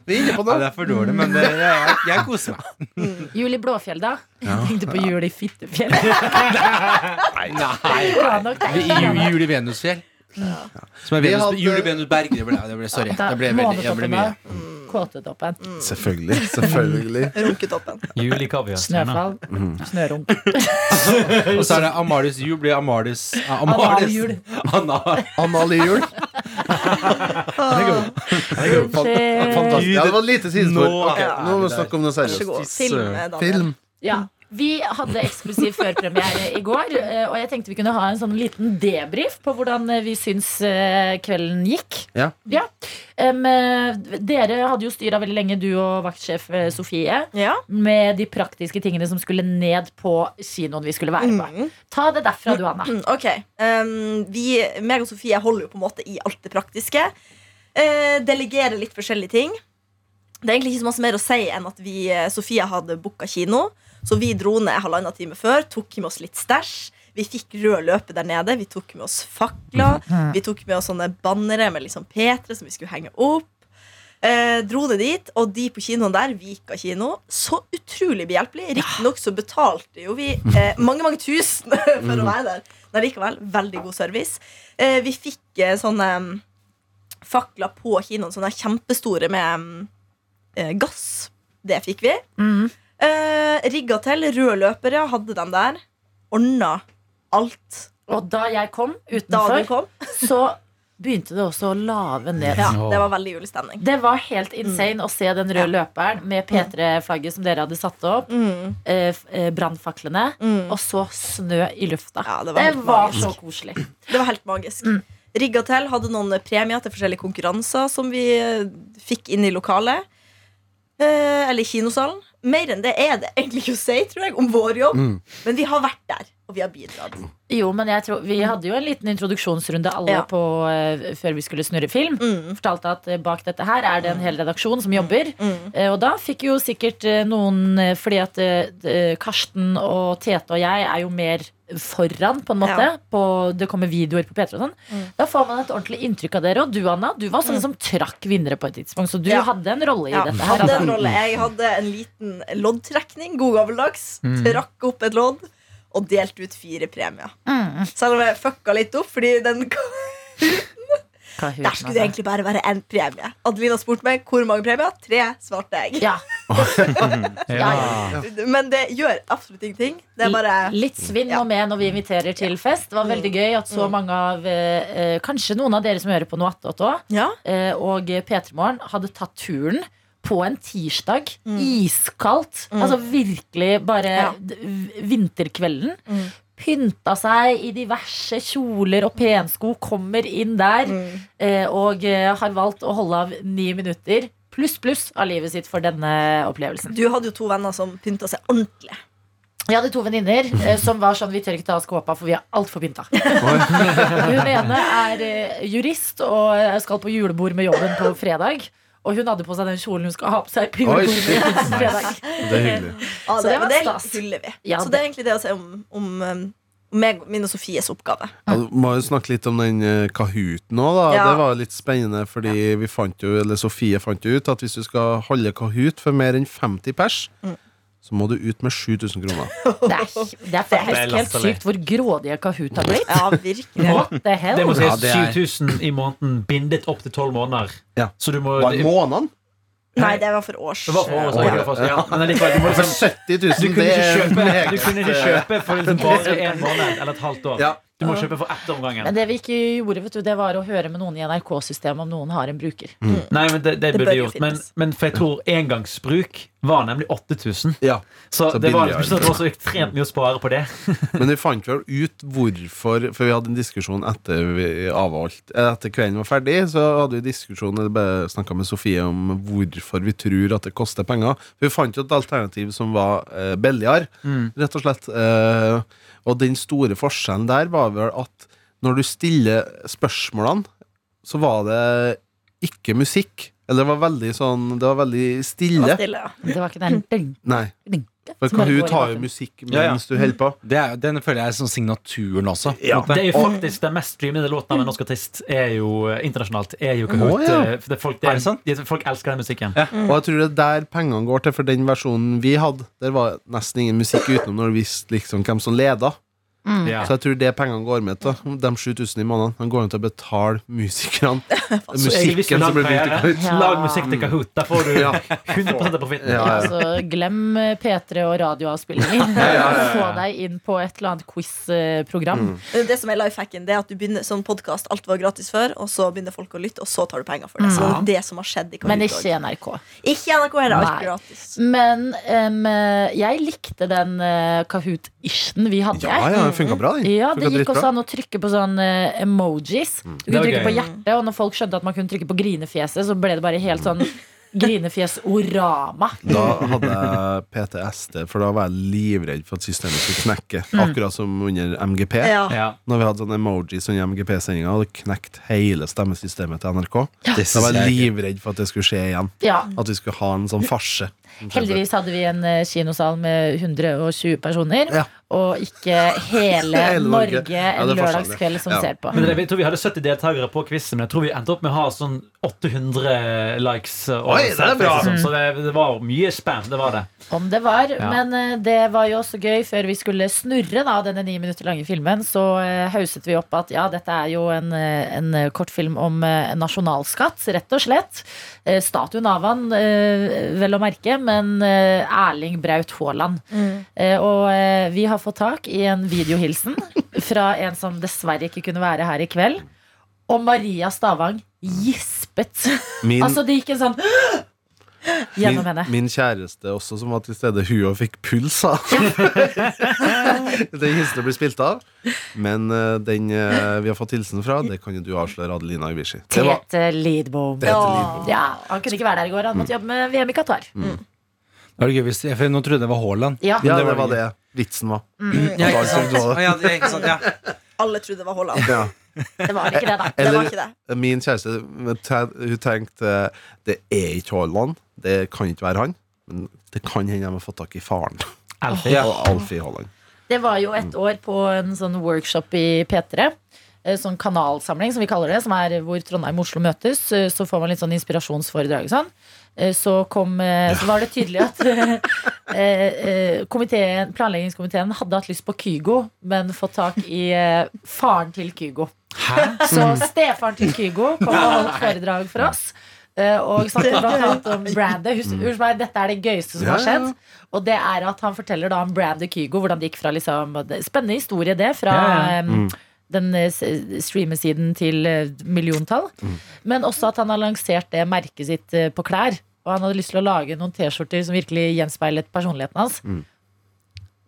Speaker 6: Vi er inne på
Speaker 5: Ja,
Speaker 6: noe
Speaker 5: det er for dårlig, men det, jeg, jeg, koser meg.
Speaker 2: Jul i Blåfjell, da? Jeg tenkte på jul i Fittefjell.
Speaker 5: Nei.
Speaker 2: nei. nok.
Speaker 5: jul i Venusfjell. Som er
Speaker 6: Vi
Speaker 5: Venus,
Speaker 6: hadde-
Speaker 5: jul i Venus Berg. Det ble, det ble, sorry. Det ble, veldig, det ble mye.
Speaker 2: kåtetoppen.
Speaker 6: Selvfølgelig. Selvfølgelig.
Speaker 4: Runketoppen.
Speaker 3: Jul i.
Speaker 2: Snøfall.
Speaker 6: Mhm.
Speaker 2: Snørunk.
Speaker 5: Og så er det Amalies jul blir Amalis ah, Amalis
Speaker 2: Analjul.
Speaker 5: Anal.
Speaker 6: Analjul. Fantastisk. Ja, det var et lite sidespor.
Speaker 5: Nå-
Speaker 6: Ok, Nå må vi snakke om noe
Speaker 4: Vær så
Speaker 6: seriøst.
Speaker 4: god. Film, Daniel.
Speaker 6: Film.
Speaker 2: Ja. Vi hadde eksklusiv førpremiere i går, eh, og jeg tenkte vi kunne ha en sånn liten debrief på hvordan eh, vi syns eh, kvelden gikk.
Speaker 6: Ja.
Speaker 2: ja. Um, dere hadde jo styra veldig lenge, du og vaktsjef Sofie,
Speaker 4: Ja.
Speaker 2: med de praktiske tingene som skulle ned på kinoen vi skulle være på.
Speaker 4: Mm.
Speaker 2: Ta det derfra, du, Anna.
Speaker 4: Mm, Ok. Um, vi, meg og Sofie holder jo på en måte i alt det praktiske. Uh, delegerer litt forskjellige ting. Det er egentlig ikke så masse mer å si enn at vi, Sofie hadde booka kino. Så vi dro ned halvannen time før, tok med oss litt stæsj. Vi fikk rød løpe der nede. Vi tok med oss fakler. Vi tok med oss sånne bannere med liksom P3 som vi skulle henge opp. Eh, dro det dit, og de på kinoen der, Vika kino, så utrolig behjelpelig. Riktignok så betalte jo vi eh, mange, mange tusen for å være der. Men likevel, veldig god service. Eh, vi fikk eh, sånne mm, fakler på kinoen, sånne kjempestore med mm, eh, gass. Det fikk vi.
Speaker 2: Mm.
Speaker 4: Eh, rigga til. Rød løpere hadde den der. Ordna alt
Speaker 2: Og da jeg kom utenfor,
Speaker 4: kom.
Speaker 2: så begynte det også å lave ned.
Speaker 4: Ja, det var veldig julestemning.
Speaker 2: Det var helt insane å se den røde løperen med P3-flagget som dere hadde satt opp.
Speaker 4: Mm.
Speaker 2: Eh, eh, Brannfaklene.
Speaker 4: Mm.
Speaker 2: Og så snø i lufta.
Speaker 4: Ja, det var
Speaker 2: det var så koselig.
Speaker 4: Det var helt magisk.
Speaker 2: Mm.
Speaker 4: Rigga til hadde noen premier til forskjellige konkurranser som vi eh, fikk inn i lokalet. Eh, eller kinosalen. Mer enn det er det egentlig ikke å si, tror jeg, om vår jobb.
Speaker 6: Mm.
Speaker 4: Men vi har vært der, og vi har bidratt.
Speaker 2: Jo, men jeg tror, Vi hadde jo en liten introduksjonsrunde alle
Speaker 4: Ja.
Speaker 2: på, uh, før vi skulle snurre film.
Speaker 4: Mm.
Speaker 2: Fortalte at eh, bak dette her er det en hel redaksjon som jobber.
Speaker 4: Mm.
Speaker 2: Uh, Og da fikk jo sikkert noen Fordi at Karsten og Tete og jeg er jo mer foran, på en måte.
Speaker 4: Ja.
Speaker 2: På, det kommer videoer på P3 og sånn.
Speaker 4: Mm.
Speaker 2: Da får man et ordentlig inntrykk av dere. Og du, Anna, du var sånn som trakk vinnere på et tidspunkt. Så du
Speaker 4: Ja.
Speaker 2: hadde en rolle i
Speaker 4: Ja,
Speaker 2: dette her.
Speaker 4: hadde en
Speaker 2: Altså.
Speaker 4: rolle. Jeg hadde en liten loddtrekning, god gammeldags.
Speaker 3: Mm.
Speaker 4: Trakk opp et lodd og delte ut fire premier.
Speaker 2: Mm.
Speaker 4: Selv om jeg fucka litt opp, fordi den der skulle det egentlig bare være én premie. Adelina spurte meg hvor mange premier. Tre, svarte jeg.
Speaker 2: Ja.
Speaker 3: Ja.
Speaker 4: Men det gjør absolutt ingenting. Det er bare
Speaker 2: Litt svinn
Speaker 4: Ja.
Speaker 2: må med når vi inviterer til fest. Det var veldig gøy at så mange av eh, eh, Kanskje noen av dere som hører på noe attåt òg,
Speaker 4: Ja.
Speaker 2: eh, og P3 Morgen hadde tatt turen på en tirsdag. Iskaldt. Altså virkelig bare
Speaker 4: Ja.
Speaker 2: vinterkvelden.
Speaker 4: Mm.
Speaker 2: Pynta seg i diverse kjoler og pensko, kommer inn der
Speaker 4: Mm.
Speaker 2: eh, og eh, har valgt å holde av ni minutter pluss pluss av livet sitt for denne opplevelsen.
Speaker 4: Du hadde jo to venner som pynta seg ordentlig.
Speaker 2: Jeg hadde to venninner eh, som var sånn Vi tør ikke ta oss kåpa, for vi er altfor pynta. hun ene er eh, jurist og eh, skal på julebord med jobben på fredag. Og hun hadde på seg den kjolen hun skal ha på seg på
Speaker 6: Oi, shit.
Speaker 2: nice. fredag.
Speaker 6: Det er hyggelig.
Speaker 4: Ja,
Speaker 2: Så
Speaker 4: det,
Speaker 2: det var
Speaker 4: men det
Speaker 2: stas.
Speaker 4: hyller vi.
Speaker 2: Ja,
Speaker 4: Så det er egentlig det å se om, om um, meg, min og Sofies oppgave.
Speaker 6: Ja, du må jo snakke litt om den eh, Kahooten òg, da.
Speaker 4: Ja.
Speaker 6: Det var litt spennende, fordi vi fant jo, eller Sofie fant jo ut at hvis du skal holde Kahoot for mer enn 50 pers,
Speaker 4: Mm.
Speaker 6: Så må du ut med 7000 kroner.
Speaker 2: Det er, det er faktisk
Speaker 3: Det er
Speaker 2: helt sykt hvor grådige Kahoot har blitt.
Speaker 4: Ja, virkelig.
Speaker 2: What the hell?
Speaker 3: Det må sies
Speaker 5: det er-
Speaker 3: 7000 i måneden bindet opp til 12 måneder.
Speaker 6: Ja.
Speaker 3: Så du må
Speaker 6: Hva er måneden?
Speaker 4: Nei, det var for års.
Speaker 3: Det var for års,
Speaker 6: Ja.
Speaker 3: det var ja. Men likevel, du må liksom
Speaker 6: 70 000,
Speaker 3: Du kunne ikke kjøpe, du kunne ikke
Speaker 6: eh,
Speaker 3: kjøpe for liksom bare en måned eller et halvt år.
Speaker 6: Ja.
Speaker 3: Du må kjøpe for ett om gangen.
Speaker 2: Men det vi ikke gjorde, vet du, det var å høre med noen i NRK-systemet om noen har en bruker.
Speaker 3: Nei, men det, det,
Speaker 4: Det
Speaker 3: burde
Speaker 4: vi
Speaker 3: gjort. Men, men for jeg tror engangsbruk var nemlig 8000.
Speaker 6: Ja.
Speaker 3: Så,
Speaker 6: Så
Speaker 3: det var liksom det var så ekstremt mye å spare på det.
Speaker 6: Men vi fant vel ut hvorfor For vi hadde en diskusjon etter vi avholdt Etter kvelden var ferdig, så hadde vi diskusjon Eller bare snakka med Sofie om hvorfor vi tror at det koster penger. Vi fant jo et alternativ som var eh, billigere, rett og slett. Eh, og den store forskjellen der var vel at når du stiller spørsmålene, så var det ikke musikk. Eller det var veldig sånn Det var veldig
Speaker 4: Det var
Speaker 6: stille.
Speaker 4: stille, ja.
Speaker 2: Det var ikke den ding,
Speaker 6: Nei. For Kahoot har jo
Speaker 2: musikk
Speaker 6: musikk
Speaker 5: Ja, ja.
Speaker 6: du holder på.
Speaker 5: Det er, den føler jeg er sånn signaturen også.
Speaker 6: Ja.
Speaker 3: Det er jo faktisk Den mest streamede låten av en norsk artist er jo eh, internasjonalt. Er jo Kahoot.
Speaker 6: Oh, ja.
Speaker 3: for det folk, det
Speaker 5: Er det
Speaker 3: folk elsker den musikken.
Speaker 6: Og jeg tror det er der pengene går til, for den versjonen vi hadde, der var nesten ingen musikk utenom når du visste liksom hvem som leda.
Speaker 3: Ja.
Speaker 6: Så jeg tror det pengene går med til, de 7000 i måneden, de går med til å betale musikerne. Musikken som blir
Speaker 3: lager
Speaker 6: i Kahoot.
Speaker 2: Ja.
Speaker 3: lag musikk til Kahoot. Da får du 100 profitten.
Speaker 6: Ja, ja.
Speaker 2: Altså, glem eh, P3 og radioavspillinger. Få deg inn på et eller annet quiz-program.
Speaker 6: Mm.
Speaker 4: Det som er lifehacken, det er at du begynner sånn podcast, alt var gratis før, og så begynner folk å lytte, og så tar du penger for det. Så det er det som har skjedd i
Speaker 2: Men ikke. NRK.
Speaker 4: Ikke NRK er det alt gratis.
Speaker 2: Men um, jeg likte den uh, Kahoot-ishen vi hadde.
Speaker 6: Ja, ja, funka bra, den.
Speaker 2: Ja, det gikk også an å trykke på sånn eh, emojis. Du
Speaker 3: Det
Speaker 2: kunne
Speaker 3: var
Speaker 2: trykke
Speaker 3: gøy.
Speaker 2: på hjertet, og når folk skjønte at man kunne trykke på grinefjeset, så ble det bare helt sånn grinefjes-orama.
Speaker 6: Da hadde jeg PTSD, for da var jeg livredd for at systemet skulle knekke.
Speaker 2: Mm.
Speaker 6: Akkurat som under MGP.
Speaker 4: Ja.
Speaker 3: Ja.
Speaker 6: Når vi hadde sånne emojis under MGP-sendinga, hadde knekt hele stemmesystemet til NRK.
Speaker 5: Det
Speaker 6: Da var jeg
Speaker 5: jeg
Speaker 6: livredd for at det skulle skje igjen.
Speaker 2: Ja.
Speaker 6: At vi skulle ha en sånn farse.
Speaker 2: Heldigvis hadde vi en eh, kinosal med 120 personer,
Speaker 6: Ja.
Speaker 2: Og ikke hele,
Speaker 6: Hele Norge.
Speaker 2: Norge
Speaker 6: Ja,
Speaker 2: en
Speaker 6: er
Speaker 2: lørdagskveld som
Speaker 6: Ja.
Speaker 2: ser på.
Speaker 3: Men det, jeg tror vi hadde 70 deltakere på quizen, men jeg tror vi endte opp med å ha sånn 800 likes. Og
Speaker 6: Oi, det er bra.
Speaker 3: sånn, så det, det var mye spam. Det var det.
Speaker 2: Om det var,
Speaker 3: Ja.
Speaker 2: Men eh, det var jo også gøy før vi skulle snurre da, denne ni minutter lange filmen. Så eh, hauset vi opp at ja, dette er jo en, eh, en eh, kortfilm om eh, nasjonalskatt, rett og slett. Eh, statuen av han, eh, vel å merke, men eh, Erling Braut Haaland. Mm. og vi har fått tak i en videohilsen fra en som dessverre ikke kunne være her i kveld. Og Maria Stavang gispet.
Speaker 6: Min,
Speaker 2: Altså, det gikk en sånn
Speaker 6: min, min kjæreste også, som var til stede, hun òg fikk puls av. den hilsenen blir spilt av. Men uh, den uh, vi har fått hilsen fra, det kan jo du avsløre, Adelina Ivishi.
Speaker 2: Tete Lidbom.
Speaker 6: Tete
Speaker 4: Ja.
Speaker 6: Lidbom.
Speaker 2: Ja, han kunne ikke være der i går. Han måtte jobbe med VM i Qatar.
Speaker 5: Det gøy hvis Nå trodde jeg det var Haaland.
Speaker 2: Ja.
Speaker 6: Ja,
Speaker 5: det
Speaker 6: det
Speaker 5: var det.
Speaker 6: vitsen var.
Speaker 5: Ja, ikke sant?
Speaker 6: Ja.
Speaker 5: Ikke sant? Ja.
Speaker 4: Alle trodde det var Haaland.
Speaker 6: Ja.
Speaker 2: Det var ikke det, da.
Speaker 4: Det
Speaker 6: Eller-
Speaker 4: var ikke det.
Speaker 6: Min kjæreste hun tenkte det er ikke Haaland. Det kan ikke være han. Men det kan hende de har fått tak i faren.
Speaker 3: Alfie.
Speaker 6: Ja. Alfie Holland.
Speaker 2: Det var jo et år på en sånn workshop i P3. eh, Sånn kanalsamling, som vi kaller det. Som er hvor Trondheim og Oslo møtes. eh, Så får man litt sånn inspirasjonsforedrag og sånn. Eh, Så, kom, så var det tydelig at komiteen, planleggingskomiteen hadde hatt lyst på Kygo, men fått tak i faren til Kygo. Så stefaren til Kygo kom og holdt foredrag for oss. Eh, Og snakket blant annet om brandet. Husk, husk meg, dette er det gøyeste som
Speaker 6: Ja,
Speaker 2: har skjedd. Og det er at han forteller da om brandet Kygo. Hvordan det gikk fra liksom Spennende historie, det. Fra
Speaker 3: Ja,
Speaker 2: em, den eh, streamesiden til milliontall. Mm. Men også at han har lansert det merket sitt eh, på klær. Og han hadde lyst til å lage noen T-skjorter som virkelig gjenspeilet personligheten hans.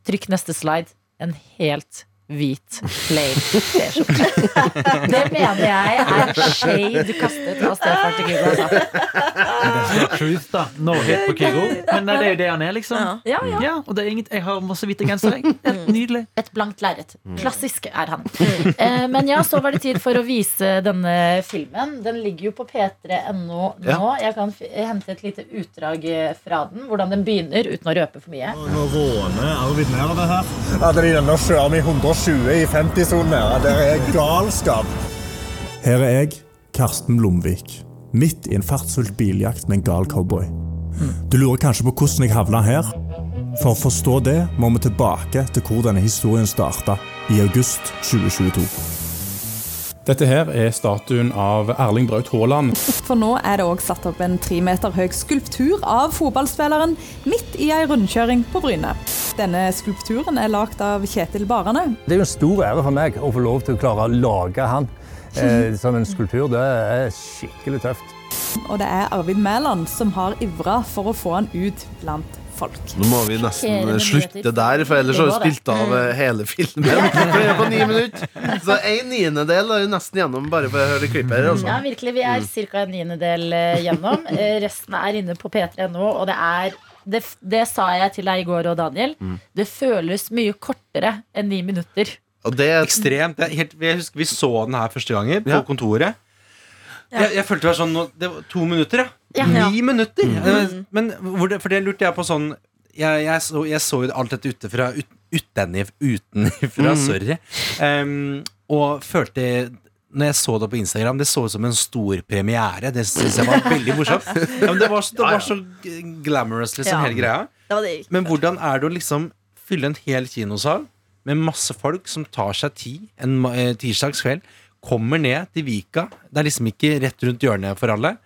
Speaker 2: Trykk neste slide. En helt hvit, plain T-skjorte. Det mener jeg er shade kastet av stefaren til Kygo. Altså.
Speaker 3: Truth, da. No hit på Kygo. Men det er jo det han er, liksom.
Speaker 4: Ja.
Speaker 2: Ja, ja.
Speaker 3: Og det er inget, jeg har masse hvite gensere. Helt Nydelig.
Speaker 2: Et blankt lerret. Klassisk er han. Eh, men ja, så var det tid for å vise denne filmen. Den ligger jo på p3.no nå. Jeg kan hente et lite utdrag fra den. Hvordan den begynner, uten å røpe for mye.
Speaker 10: Nå råner Arvid nedover her. At de nå kjører med 120 i 50-sonen her. Det er galskap. Her er jeg, Karsten Blomvik. Midt i en fartsfullt biljakt med en gal cowboy. Du lurer kanskje på hvordan jeg havna her? For å forstå det må vi tilbake til hvor denne historien starta, i august 2022.
Speaker 11: Dette her er statuen av Erling Braut Haaland.
Speaker 12: For nå er det òg satt opp en tre meter høy skulptur av fotballspilleren midt i ei rundkjøring på Bryne. Denne skulpturen er lagd av Kjetil Barane.
Speaker 10: Det er jo en stor ære for meg å få lov til å klare å lage han eh, som en skulptur. Det er skikkelig tøft.
Speaker 12: Og det er Arvid Mæland som har ivra for å få han ut blant folk.
Speaker 6: Nå må vi nesten eh, slutte der, for ellers har vi
Speaker 2: Det det.
Speaker 6: spilt av eh, hele filmen. Det på ni minutter. Så en niendedel er jo nesten gjennom bare for å høre klippet her. Altså.
Speaker 2: Ja, virkelig. Vi er ca. en niendedel eh, gjennom. Eh, Resten er inne på p3.no, og det er det, det sa jeg til deg i går og Daniel. Det føles mye kortere enn ni minutter.
Speaker 6: Og det er
Speaker 5: Ekstremt. Det er helt, jeg husker vi så den her første gangen på
Speaker 6: Ja.
Speaker 5: kontoret. Jeg, jeg følte det var sånn Det var to minutter, ja.
Speaker 2: Ja.
Speaker 5: Ni minutter! Mm. Men hvor det, For det lurte jeg på sånn Jeg, jeg, så, jeg så jo alt dette ute fra ut, utenif, utenifra, sorry. Um, og følte når jeg så det på Instagram, det så ut som en stor premiere. Det syns jeg var veldig morsomt. Ja, men det var, så- det var så glamorous, liksom,
Speaker 4: Ja.
Speaker 5: hele greia.
Speaker 4: Det var det jeg
Speaker 5: Men hvordan er det å liksom fylle en hel kinosal med masse folk som tar seg tid en eh, tirsdagskveld, kommer ned til Vika. Det er liksom ikke rett rundt hjørnet for alle.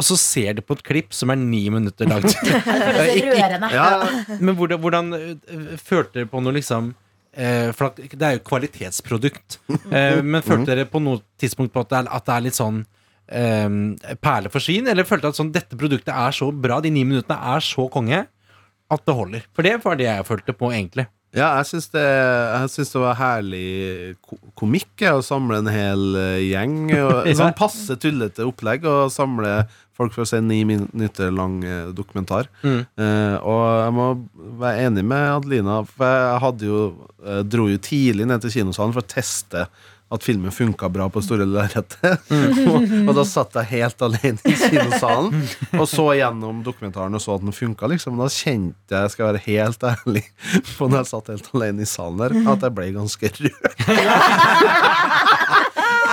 Speaker 5: Og så ser de på et klipp som er ni minutter langt.
Speaker 2: Rørende.
Speaker 5: Ja, men hvordan, hvordan øh, følte dere på noe liksom eh, For det er jo kvalitetsprodukt. Eh, men følte dere på noe tidspunkt på at det er, at det er litt sånn eh, perle for svin? Eller følte dere at sånn, dette produktet er så bra, de ni minuttene er så konge, at det holder? For det var det jeg følte på, egentlig.
Speaker 6: Ja, jeg syns det, det var herlig komikk å samle en hel eh, gjeng. Og, sånn passe tullete opplegg å samle folk for å se en ni minutter lang eh, dokumentar.
Speaker 5: Mm.
Speaker 6: Eh, og jeg må være enig med Adelina, for jeg hadde jo, dro jo tidlig ned til kinosalen for å teste at filmen funka bra på store lerretet. og, og da satt jeg helt alene i kinosalen og så gjennom dokumentaren og så at den funka. Liksom. Da kjente jeg, skal være helt ærlig, på når jeg satt helt alene i salen der, at jeg ble ganske rørt.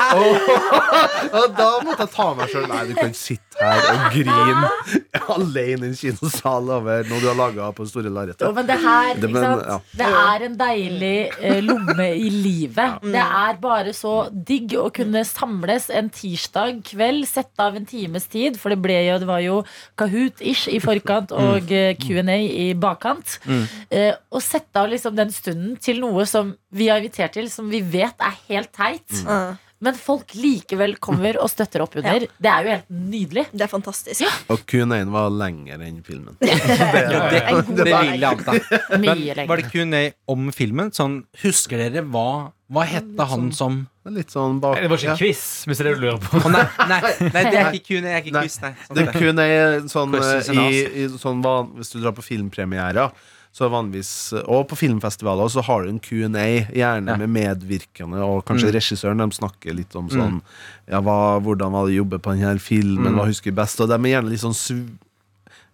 Speaker 6: og, og da måtte jeg ta meg sjøl. Nei, du kan sitte her og grine alene i en kinosal over noe du har laga på store lerretet.
Speaker 2: Men det her,
Speaker 6: Det- men, ja.
Speaker 2: Det er en deilig eh, lomme i livet. Det er bare så digg å kunne samles en tirsdag kveld, sette av en times tid, for det ble jo, det var jo Kahoot-ish i forkant og eh, Q&A i bakkant. Eh, og sette av liksom den stunden til noe som vi har invitert til, som vi vet er helt teit. Men folk likevel kommer og støtter opp under. Det er jo helt nydelig.
Speaker 4: Det er fantastisk.
Speaker 6: Og Q&A-en var lenger enn filmen.
Speaker 5: det,
Speaker 2: det,
Speaker 5: det
Speaker 2: dag.
Speaker 5: vil jeg anta. Men var det Q&A om filmen? Sånn, husker dere hva Hva hette han som
Speaker 6: Litt sånn bak
Speaker 3: Det var ikke en quiz, hvis det er det du lurer på.
Speaker 5: Oh, nei, nei, nei, det er ikke. Det er ikke quiz, nei. Sånn
Speaker 6: Det
Speaker 5: er
Speaker 6: kun ei sånn,
Speaker 5: Questions
Speaker 6: eh, i, i sånn Hvis du drar på filmpremierer så vanligvis, Og på filmfestivaler så har du en Q&A, gjerne
Speaker 5: Ja.
Speaker 6: med medvirkende og kanskje
Speaker 5: Mm.
Speaker 6: regissøren. De snakker litt om sånn Ja, hva, hvordan var det å jobbe på denne filmen,
Speaker 5: Mm.
Speaker 6: hva husker du best? Og de er gjerne litt sånn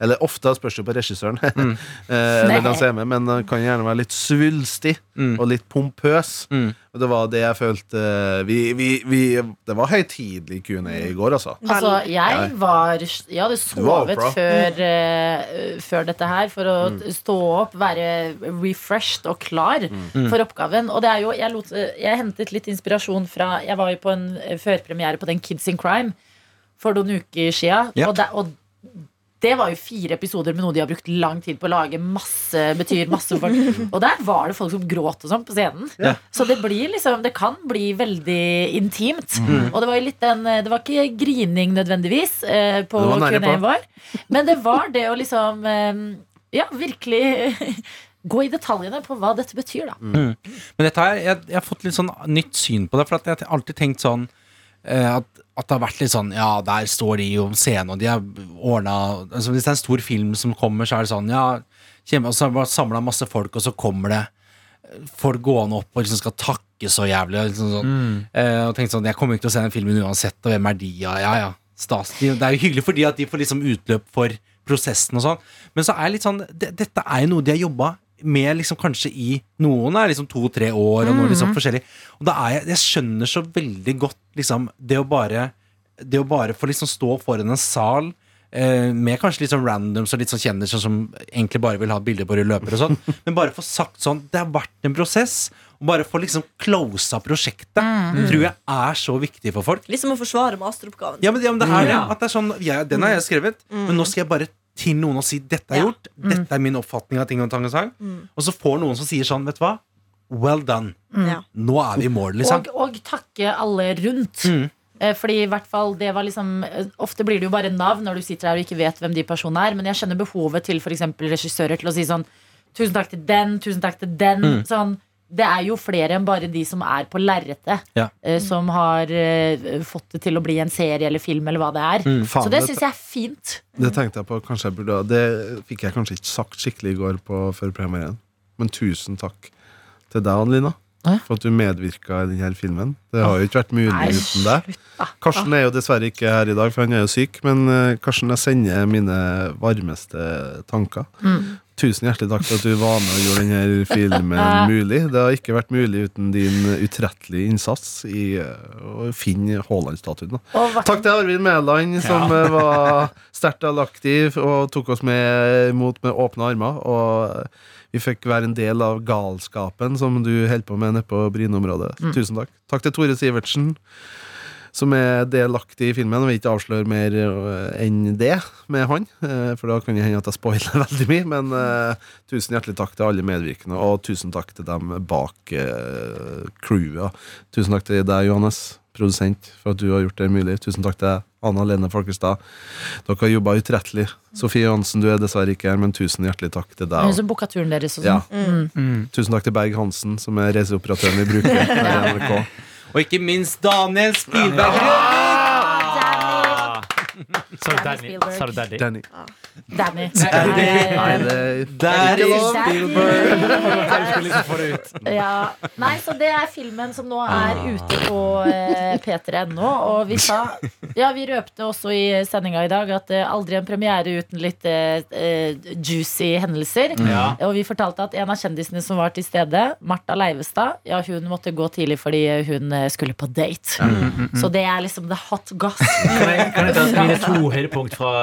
Speaker 6: eller ofte spørs det på regissøren,
Speaker 5: Mm.
Speaker 6: eh, er med, men han kan gjerne være litt svulstig
Speaker 5: Mm.
Speaker 6: og litt pompøs.
Speaker 5: Mm.
Speaker 6: Og det var det jeg følte vi, vi, vi, Det var høytidelig Q&A i går, altså.
Speaker 2: Altså, jeg var Jeg hadde sovet før, uh, før dette her for å
Speaker 6: Mm.
Speaker 2: stå opp, være refreshed og klar
Speaker 6: Mm.
Speaker 2: for oppgaven. Og det er jo jeg, lot, jeg hentet litt inspirasjon fra Jeg var jo på en eh, førpremiere på den Kids in Crime for noen uker sia.
Speaker 5: Yep.
Speaker 2: Og det var jo fire episoder med noe de har brukt lang tid på å lage. Masse betyr masse folk. Og der var det folk som gråt og sånn på scenen.
Speaker 5: Ja.
Speaker 2: Så det blir liksom Det kan bli veldig intimt.
Speaker 6: Mm.
Speaker 2: Og det var jo litt den Det var ikke grining nødvendigvis eh, på Q&A-en vår, men det var det å liksom eh, Ja, virkelig gå i detaljene på hva dette betyr, da.
Speaker 5: Mm. Men dette her, jeg, jeg har fått litt sånn nytt syn på det. For at jeg har alltid tenkt sånn eh, at, at det har vært litt sånn Ja, der står de om scenen, og de har ordna altså Hvis det er en stor film som kommer, så er det sånn Ja, kjem- og så har samla masse folk, og så kommer det eh, folk gående opp og liksom skal takke så jævlig. og Liksom sånn, eh, og tenkt sånn Jeg kommer ikke til å se den filmen uansett, og hvem er de? Ja, ja, ja. Stas. De, det er jo hyggelig fordi at de får liksom utløp for prosessen og sånn. Men så er det litt sånn det, Dette er jo noe de har jobba med liksom kanskje i Noen er liksom to-tre år, og noen liksom forskjellig. Og da er jeg Jeg skjønner så veldig godt liksom det å bare Det å bare få liksom stå foran en sal eh, med kanskje litt sånn randoms og litt sånn kjendiser som egentlig bare vil ha bilder på rød løper og sånn, men bare få sagt sånn Det har vært en prosess. Og bare få liksom closa prosjektet tror jeg er så viktig for folk.
Speaker 4: Liksom å forsvare masteroppgaven.
Speaker 5: Ja, men, ja, men det er det.
Speaker 3: Ja.
Speaker 5: At det er sånn, ja, den har jeg skrevet, men nå skal jeg bare til noen og si dette er
Speaker 4: Ja.
Speaker 5: gjort. Dette er min oppfatning av ting og tang og sang. Og så får noen som sier sånn, vet du hva? Well done.
Speaker 4: Ja.
Speaker 5: Nå er vi i mål, liksom.
Speaker 2: Og, og takke alle rundt.
Speaker 5: Mm.
Speaker 2: Eh, Fordi i hvert fall det var liksom eh, Ofte blir det jo bare navn når du sitter der og ikke vet hvem de personene er. Men jeg kjenner behovet til f.eks. regissører til å si sånn Tusen takk til den, tusen takk til den.
Speaker 5: Mm.
Speaker 2: Sånn, det er jo flere enn bare de som er på lerretet,
Speaker 5: Ja.
Speaker 2: uh, som har uh, fått det til å bli en serie eller film eller hva det er.
Speaker 5: Mm.
Speaker 6: Faen,
Speaker 2: Så det syns jeg er fint.
Speaker 6: Det tenkte jeg på kanskje jeg burde Det fikk jeg kanskje ikke sagt skikkelig i går på førpremieren. Men tusen takk til deg, Ann-Lina,
Speaker 2: Hæ?
Speaker 6: for at du medvirka i denne filmen. Det har jo ikke vært mulig
Speaker 2: Nei,
Speaker 6: uten deg. Karsten er jo dessverre ikke her i dag, for han er jo syk. Men eh, Karsten, jeg sender mine varmeste tanker.
Speaker 2: Mm.
Speaker 6: Tusen hjertelig takk for at du var med og gjorde denne filmen mulig. Det har ikke vært mulig uten din utrettelige innsats i eh, å finne Haaland-statuen. Takk til Arvid Mæland, som ja. var sterkt delaktig og tok oss med imot med åpne armer. Og vi fikk være en del av galskapen som du holder på med nede på Bryne-området.
Speaker 2: Mm.
Speaker 6: Tusen takk. Takk til Tore Sivertsen, som er delaktig i filmen. Jeg vil ikke avsløre mer øh, enn det med han, eh, for da kan det hende at jeg spoiler veldig mye. Men uh, tusen hjertelig takk til alle medvirkende, og tusen takk til dem bak uh, crewet. Tusen takk til deg, Johannes, produsent, for at du har gjort det mulig. Tusen takk til Anna Lene Folkestad. Dere har jobba utrettelig. Sofie Johansen, du er dessverre ikke her, men tusen hjertelig takk til deg.
Speaker 2: Hun som booka turen deres og
Speaker 6: Ja.
Speaker 2: Mm. Mm.
Speaker 6: Tusen takk til Berg Hansen, som er reiseoperatøren vi bruker her i NRK.
Speaker 5: Og ikke minst Daniel Spielberg.
Speaker 3: Ja! Sorry,
Speaker 2: Danny Sorry,
Speaker 3: Danny?
Speaker 2: Spielberg.
Speaker 6: Danny.
Speaker 2: Danny.
Speaker 6: Nei, det
Speaker 5: Daddy Spielberg.
Speaker 3: Det.
Speaker 2: Ja. Nei, så det er filmen som nå er ute på eh, p3.no. Og vi sa Ja, vi røpte også i sendinga i dag at eh, aldri en premiere uten litt eh, eh, juicy hendelser.
Speaker 3: Ja.
Speaker 2: Og vi fortalte at en av kjendisene som var til stede, Martha Leivestad, ja, hun måtte gå tidlig fordi hun eh, skulle på date. Så det er liksom the hot goss.
Speaker 3: Kan jeg, kan jeg ta mine to høydepunkt fra,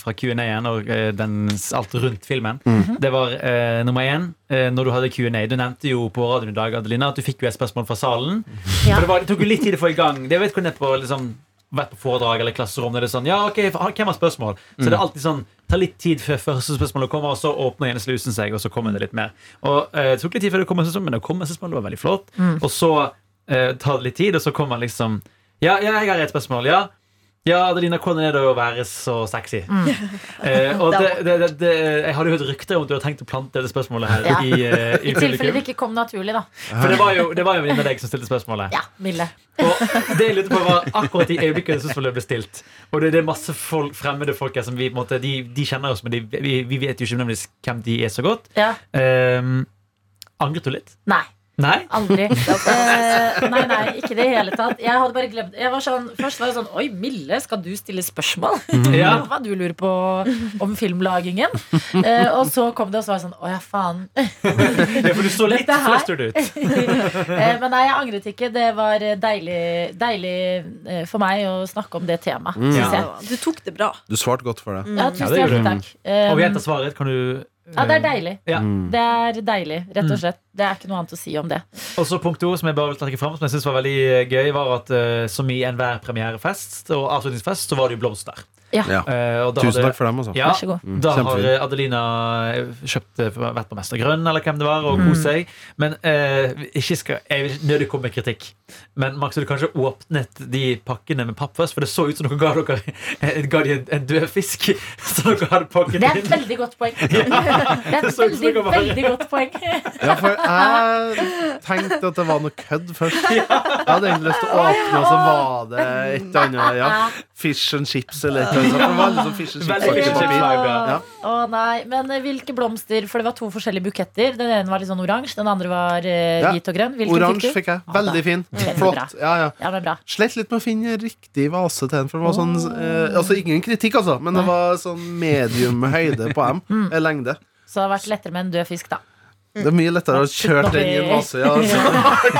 Speaker 3: fra Q&A-en og eh, den, alt rundt filmen? Det var eh, nummer én, eh, når du hadde Q&A. Du nevnte jo på radioen i dag Adelina, at du fikk jo et spørsmål fra salen.
Speaker 2: Ja.
Speaker 3: For det, var, det tok jo litt tid å få i gang. Det vet hvordan det på liksom, vært på foredrag eller klasserom. Det er sånn, ja, ok, hvem har spørsmål? Så det er alltid sånn tar litt tid før første spørsmålet kommer, og så åpner ene slusen seg, og så kommer det litt mer. Og eh, Det tok litt tid før det kom men det kom spørsmål, det var veldig flott. Og så eh, tar det litt tid, og så kommer liksom Ja, ja jeg har et spørsmål. Ja, ja Adelina, hvordan er det å være så sexy? Eh, og det, det, det, det, jeg hadde jo hørt rykter om at du har tenkt å plante det spørsmålet her
Speaker 2: Ja.
Speaker 3: i, uh, i
Speaker 2: I tilfelle det ikke kom naturlig, da.
Speaker 3: For det var jo, det var jo en av deg som stilte spørsmålet.
Speaker 2: Ja, Mille.
Speaker 3: Og det jeg lurte på var akkurat i øyeblikket spørsmålet ble stilt. Og det, det er masse folk, fremmede folk her som vi, på en måte, de, de kjenner oss, men de, vi, vi vet jo ikke nemlig hvem de er så godt.
Speaker 2: Ja.
Speaker 3: Um, angret du litt?
Speaker 2: Nei.
Speaker 3: Nei?
Speaker 2: Aldri. Eh, nei, nei, ikke i det hele tatt. Jeg hadde bare glemt jeg var sånn, Først var jeg sånn Oi, Mille, skal du stille spørsmål?
Speaker 3: Ja.
Speaker 2: Hva du lurer på om filmlagingen? Eh, og så kom det, og så var jeg sånn Å ja, faen.
Speaker 3: Ja, for du så litt
Speaker 2: Dette
Speaker 3: ut.
Speaker 2: Eh, men nei, jeg angret ikke. Det var deilig, deilig eh, for meg å snakke om det temaet.
Speaker 6: Mm.
Speaker 3: Ja.
Speaker 4: Du tok det bra.
Speaker 6: Du svarte godt for det.
Speaker 2: Ja,
Speaker 3: Ja,
Speaker 2: tusen hjertelig takk. Eh,
Speaker 3: Og gjenta svaret. Kan du
Speaker 2: ja, det er deilig.
Speaker 3: Ja.
Speaker 6: Mm.
Speaker 2: Det er deilig, rett og slett. Det er ikke noe annet å si om det.
Speaker 3: Og så punkt to, som jeg bare vil trekke fram, som jeg synes var veldig eh, gøy, var at uh, som i enhver premierefest og avslutningsfest, så var det jo blomster.
Speaker 2: Ja.
Speaker 6: Ja.
Speaker 3: Og da
Speaker 6: Tusen
Speaker 3: hadde-
Speaker 6: takk for dem, altså.
Speaker 3: Ja,
Speaker 2: Vær så god.
Speaker 6: Mm,
Speaker 3: da har Adelina kjøpt vært på Mester Grønn, eller hvem det var, og
Speaker 2: Mm.
Speaker 3: kost seg. Men uh, ikke skal, jeg vil nødig komme med kritikk. Men Max, du kanskje åpnet de pakkene med papp først? For det så ut som dere ga dere ga de en, en død fisk Så dere hadde pakket
Speaker 2: Det er et veldig godt poeng. Det er et veldig, veldig godt poeng.
Speaker 6: Ja, for jeg tenkte at det var noe kødd først. Jeg hadde egentlig lyst til å åpne, og så var det et eller annet. Ja. Fish and chips eller et eller annet. sånt. Det var liksom fish and chips Ja.
Speaker 2: Å nei, Men eh, hvilke blomster? For det var to forskjellige buketter. Den ene var litt sånn oransje, den andre var
Speaker 6: uh,
Speaker 2: hvit og grønn. Hvilken
Speaker 6: Oransje
Speaker 2: fikk
Speaker 6: fikk jeg. Veldig fin. Flott. Ja, ja.
Speaker 2: Ja, men bra.
Speaker 6: Slett litt med å finne riktig vase til den. For det var sånn eh, Altså ingen kritikk, altså, men det var sånn medium høyde på M.
Speaker 2: Mm.
Speaker 6: eh, Lengde.
Speaker 2: Så det har vært lettere med en død fisk, da.
Speaker 6: Det er mye lettere å kjøre den i en vase. Ja, altså.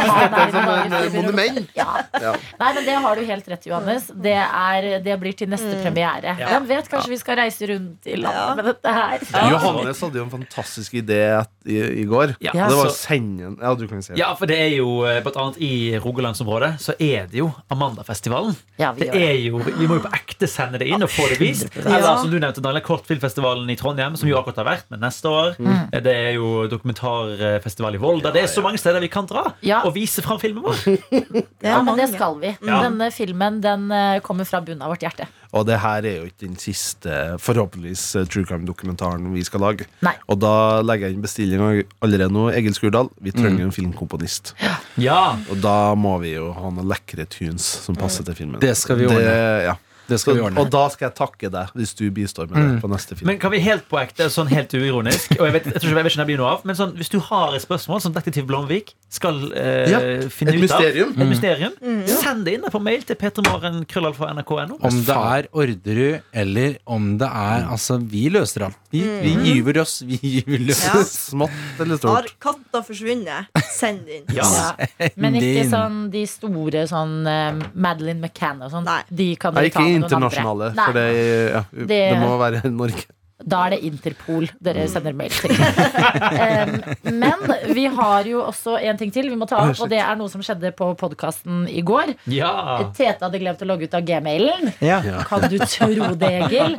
Speaker 2: Ja, nei,
Speaker 6: som eh, monument.
Speaker 2: Ja.
Speaker 6: Ja.
Speaker 2: Nei, men Det har du helt rett i, Johannes. Det, er, det blir til neste premiere.
Speaker 3: Ja.
Speaker 2: Hvem vet, kanskje vi skal reise rundt i landet med dette her.
Speaker 6: Johannes hadde jo en fantastisk idé i, i går.
Speaker 3: Ja,
Speaker 6: Og det var å sende Ja, du kan si det.
Speaker 3: Ja, for det er jo, eh, blant annet i Rogalandsområdet, så er det jo Amandafestivalen.
Speaker 2: Ja, vi
Speaker 3: Det er jo, vi må jo på ekte sende det inn og få det vist. Eller som du nevnte, Daniel, Kortfilmfestivalen i Trondheim, som jo akkurat har vært, men neste år.
Speaker 2: Mm.
Speaker 3: Det er jo dokumentarfestival i Volda. Det er så mange steder vi kan dra
Speaker 2: Ja.
Speaker 3: og vise fram filmen vår.
Speaker 4: Det
Speaker 2: Ja, men det skal vi.
Speaker 3: Ja.
Speaker 2: Denne filmen den eh, kommer fra bunnen av vårt hjerte.
Speaker 6: Og det her er jo ikke den siste forhåpentligvis eh, true crime-dokumentaren vi skal lage.
Speaker 2: Nei.
Speaker 6: Og da legger jeg inn bestillinga allerede nå. Egil Skurdal, vi trenger en filmkomponist.
Speaker 3: Ja,
Speaker 6: Og da må vi jo ha noen lekre tunes som passer til filmen.
Speaker 5: Det skal vi ordne.
Speaker 6: Det, ja.
Speaker 5: Det skal vi
Speaker 6: Så-
Speaker 5: ordne.
Speaker 6: Og da skal jeg takke deg, hvis du bistår med det på neste film.
Speaker 3: Men kan vi helt på ekte, sånn helt uironisk Og jeg vet, jeg tror ikke, jeg vet ikke blir noe av Men sånn, hvis du har et spørsmål som Detektiv Blomvik skal eh,
Speaker 6: Ja,
Speaker 3: finne ut
Speaker 6: mysterium.
Speaker 3: av Et mysterium Send det inn på mail til petremaren krøllalfa nrk.no
Speaker 5: Om det er Orderud, eller om det er Altså, vi løser alt. Vi, vi gyver oss. Vi gyver løs.
Speaker 4: Ja.
Speaker 6: Smått eller
Speaker 4: Har
Speaker 6: stort.
Speaker 4: katta forsvunnet, send inn.
Speaker 3: Ja.
Speaker 2: Men ikke sånn de store sånn Madeline Madeleine McCann og sånn. De kan du ta
Speaker 6: ikke internasjonale, for det, ja, det
Speaker 2: Det-
Speaker 6: må være Norge.
Speaker 2: Da er det Interpol dere sender mail til. um, men vi har jo også en ting til vi må ta opp, og det er noe som skjedde på podkasten i går.
Speaker 3: Ja.
Speaker 2: Tete hadde glemt å logge ut av gmailen.
Speaker 3: Ja.
Speaker 2: Kan du tro det, Egil?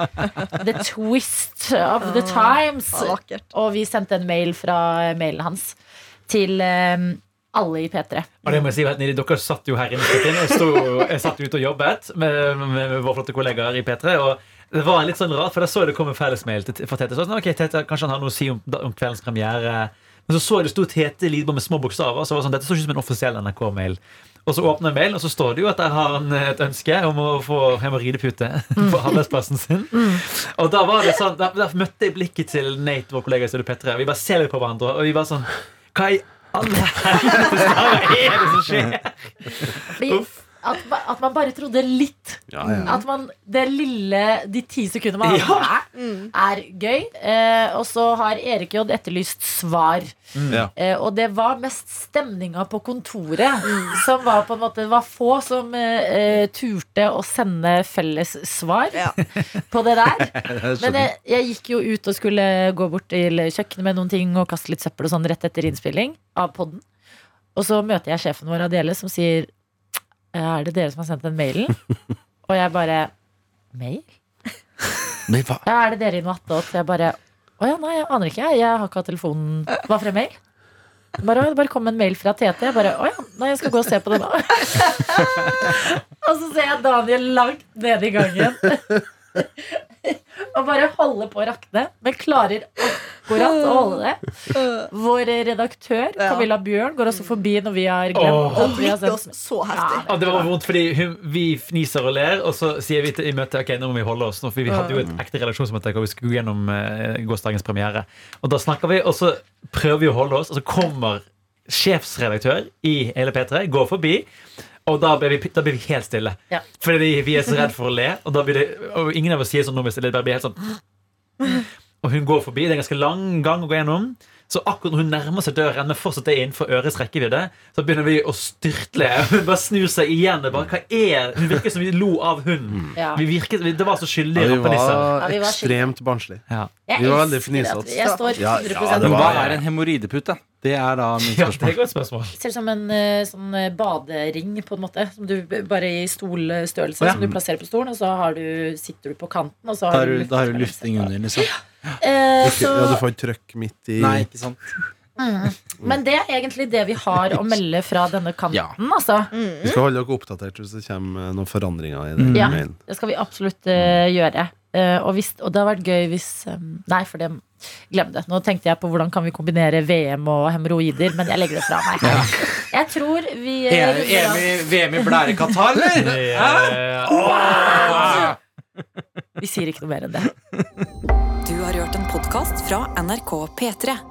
Speaker 2: The twist of the times. Og vi sendte en mail fra mailen hans til em, alle i P3.
Speaker 3: Og det må jeg si, vet Dere satt jo her inne. og Jeg, sto- jeg satt ute og jobbet med, med, med våre flotte kollegaer i P3. Og det var litt sånn rart, for da så jeg det kom en fellesmail fra Tete. Så, ok, Tete, Kanskje han har noe å si om, om kveldens premiere. Men så så jeg det sto Tete Lidbom med små bokstaver. Så var det sånn, Dette så ikke ut som en offisiell NRK-mail. Og så åpner jeg mailen, og så står det jo at der har han et ønske om å få hemoroidepute på arbeidsplassen sin. Og da var det sånn, da, da møtte jeg blikket til Nate, vår kollega i Studio P3. Vi bare ser litt på hverandre, og vi bare sånn Hva i alle helvetes er det som skjer?
Speaker 2: Fordi at, at man bare trodde litt.
Speaker 6: Ja, ja.
Speaker 2: At man, det lille, de ti sekundene man
Speaker 3: Ja.
Speaker 2: er, er gøy. Eh, og så har Erik J etterlyst svar.
Speaker 6: Ja.
Speaker 2: Eh, og det var mest stemninga på kontoret som var på en måte Det var få som eh, turte å sende felles svar
Speaker 4: Ja.
Speaker 2: på det der. Men jeg, jeg gikk jo ut og skulle gå bort til kjøkkenet med noen ting og kaste litt søppel og sånn rett etter innspilling av podden. Og så møter jeg sjefen vår Adele som sier Er det dere som har sendt den mailen? Og jeg bare Mail?
Speaker 6: Nei, hva?
Speaker 2: Ja, er det dere i noe attåt? Jeg bare Å ja, nei, jeg aner ikke. Jeg har ikke hatt telefonen Hva for en mail? Bare, det bare kom en mail fra Tete. Jeg bare Å ja, nei, jeg skal gå og se på det nå. og så ser jeg Daniel langt nede i gangen. og bare holder på å rakne, men klarer akkurat å holde det. Vår redaktør, Camilla Bjørn, går også forbi når vi har glemt
Speaker 3: oh.
Speaker 2: at vi har
Speaker 4: oss så heftig.
Speaker 3: Ja, det var vondt, fordi hun, vi fniser og ler, og så sier vi til, i møtet ok, nå må vi holde oss. Nå, for vi hadde jo et ekte redaksjonsmøte hvor vi skulle gå gjennom eh, gårsdagens premiere. Og da snakker vi, og så prøver vi å holde oss, og så kommer sjefsredaktør i hele P3, går forbi. Og da blir, vi, da blir vi helt stille.
Speaker 2: Ja.
Speaker 3: Fordi vi er så redd for å le. Og, da blir det, og ingen av oss sier sånn nå, det bare blir helt sånn Og hun går forbi. Det er en ganske lang gang å gå gjennom. Så akkurat når hun nærmer seg døren, men fortsatt er innenfor ørets rekkevidde, så begynner vi å styrtle. Hun bare snur seg igjen. Bare, hva er Hun virker som vi lo av hunden.
Speaker 2: Ja.
Speaker 3: Vi virket, det var så skyldig.
Speaker 6: Ja, var
Speaker 2: vi var
Speaker 6: ekstremt barnslige.
Speaker 3: Ja.
Speaker 6: Vi var veldig fnisete.
Speaker 2: Jeg står 100
Speaker 6: Ja, ja,
Speaker 5: Men hva er en hemoroidepute? Det er da mitt
Speaker 3: ja, det
Speaker 5: spørsmål.
Speaker 3: Ja, spørsmål.
Speaker 2: Ser ut som en eh, sånn eh, badering, på en måte. Som du, bare i stolstørrelse,
Speaker 5: Ja.
Speaker 2: som du plasserer på stolen. Og så har du, sitter du på kanten, og så har
Speaker 5: har
Speaker 2: du
Speaker 5: du, da har du lufting under, liksom.
Speaker 2: Eh,
Speaker 6: Du,
Speaker 2: så,
Speaker 6: ja, du får trøkk midt i
Speaker 5: Nei, ikke sant.
Speaker 2: men det er egentlig det vi har å melde fra denne kanten,
Speaker 5: Ja.
Speaker 2: altså.
Speaker 6: Vi skal holde dere oppdatert hvis det kommer eh, noen forandringer i den
Speaker 2: Ja.
Speaker 6: mailen.
Speaker 2: Det skal vi absolutt uh, gjøre. Uh, og, hvis, og det har vært gøy hvis um, Nei, for det glem det. Nå tenkte jeg på hvordan kan vi kombinere VM og hemoroider, men jeg legger det fra meg. Jeg tror vi
Speaker 5: i- VM i blærekatarr, eller?
Speaker 3: Eh,
Speaker 2: Vi sier ikke noe mer enn det.
Speaker 1: Du har hørt en podkast fra NRK P3.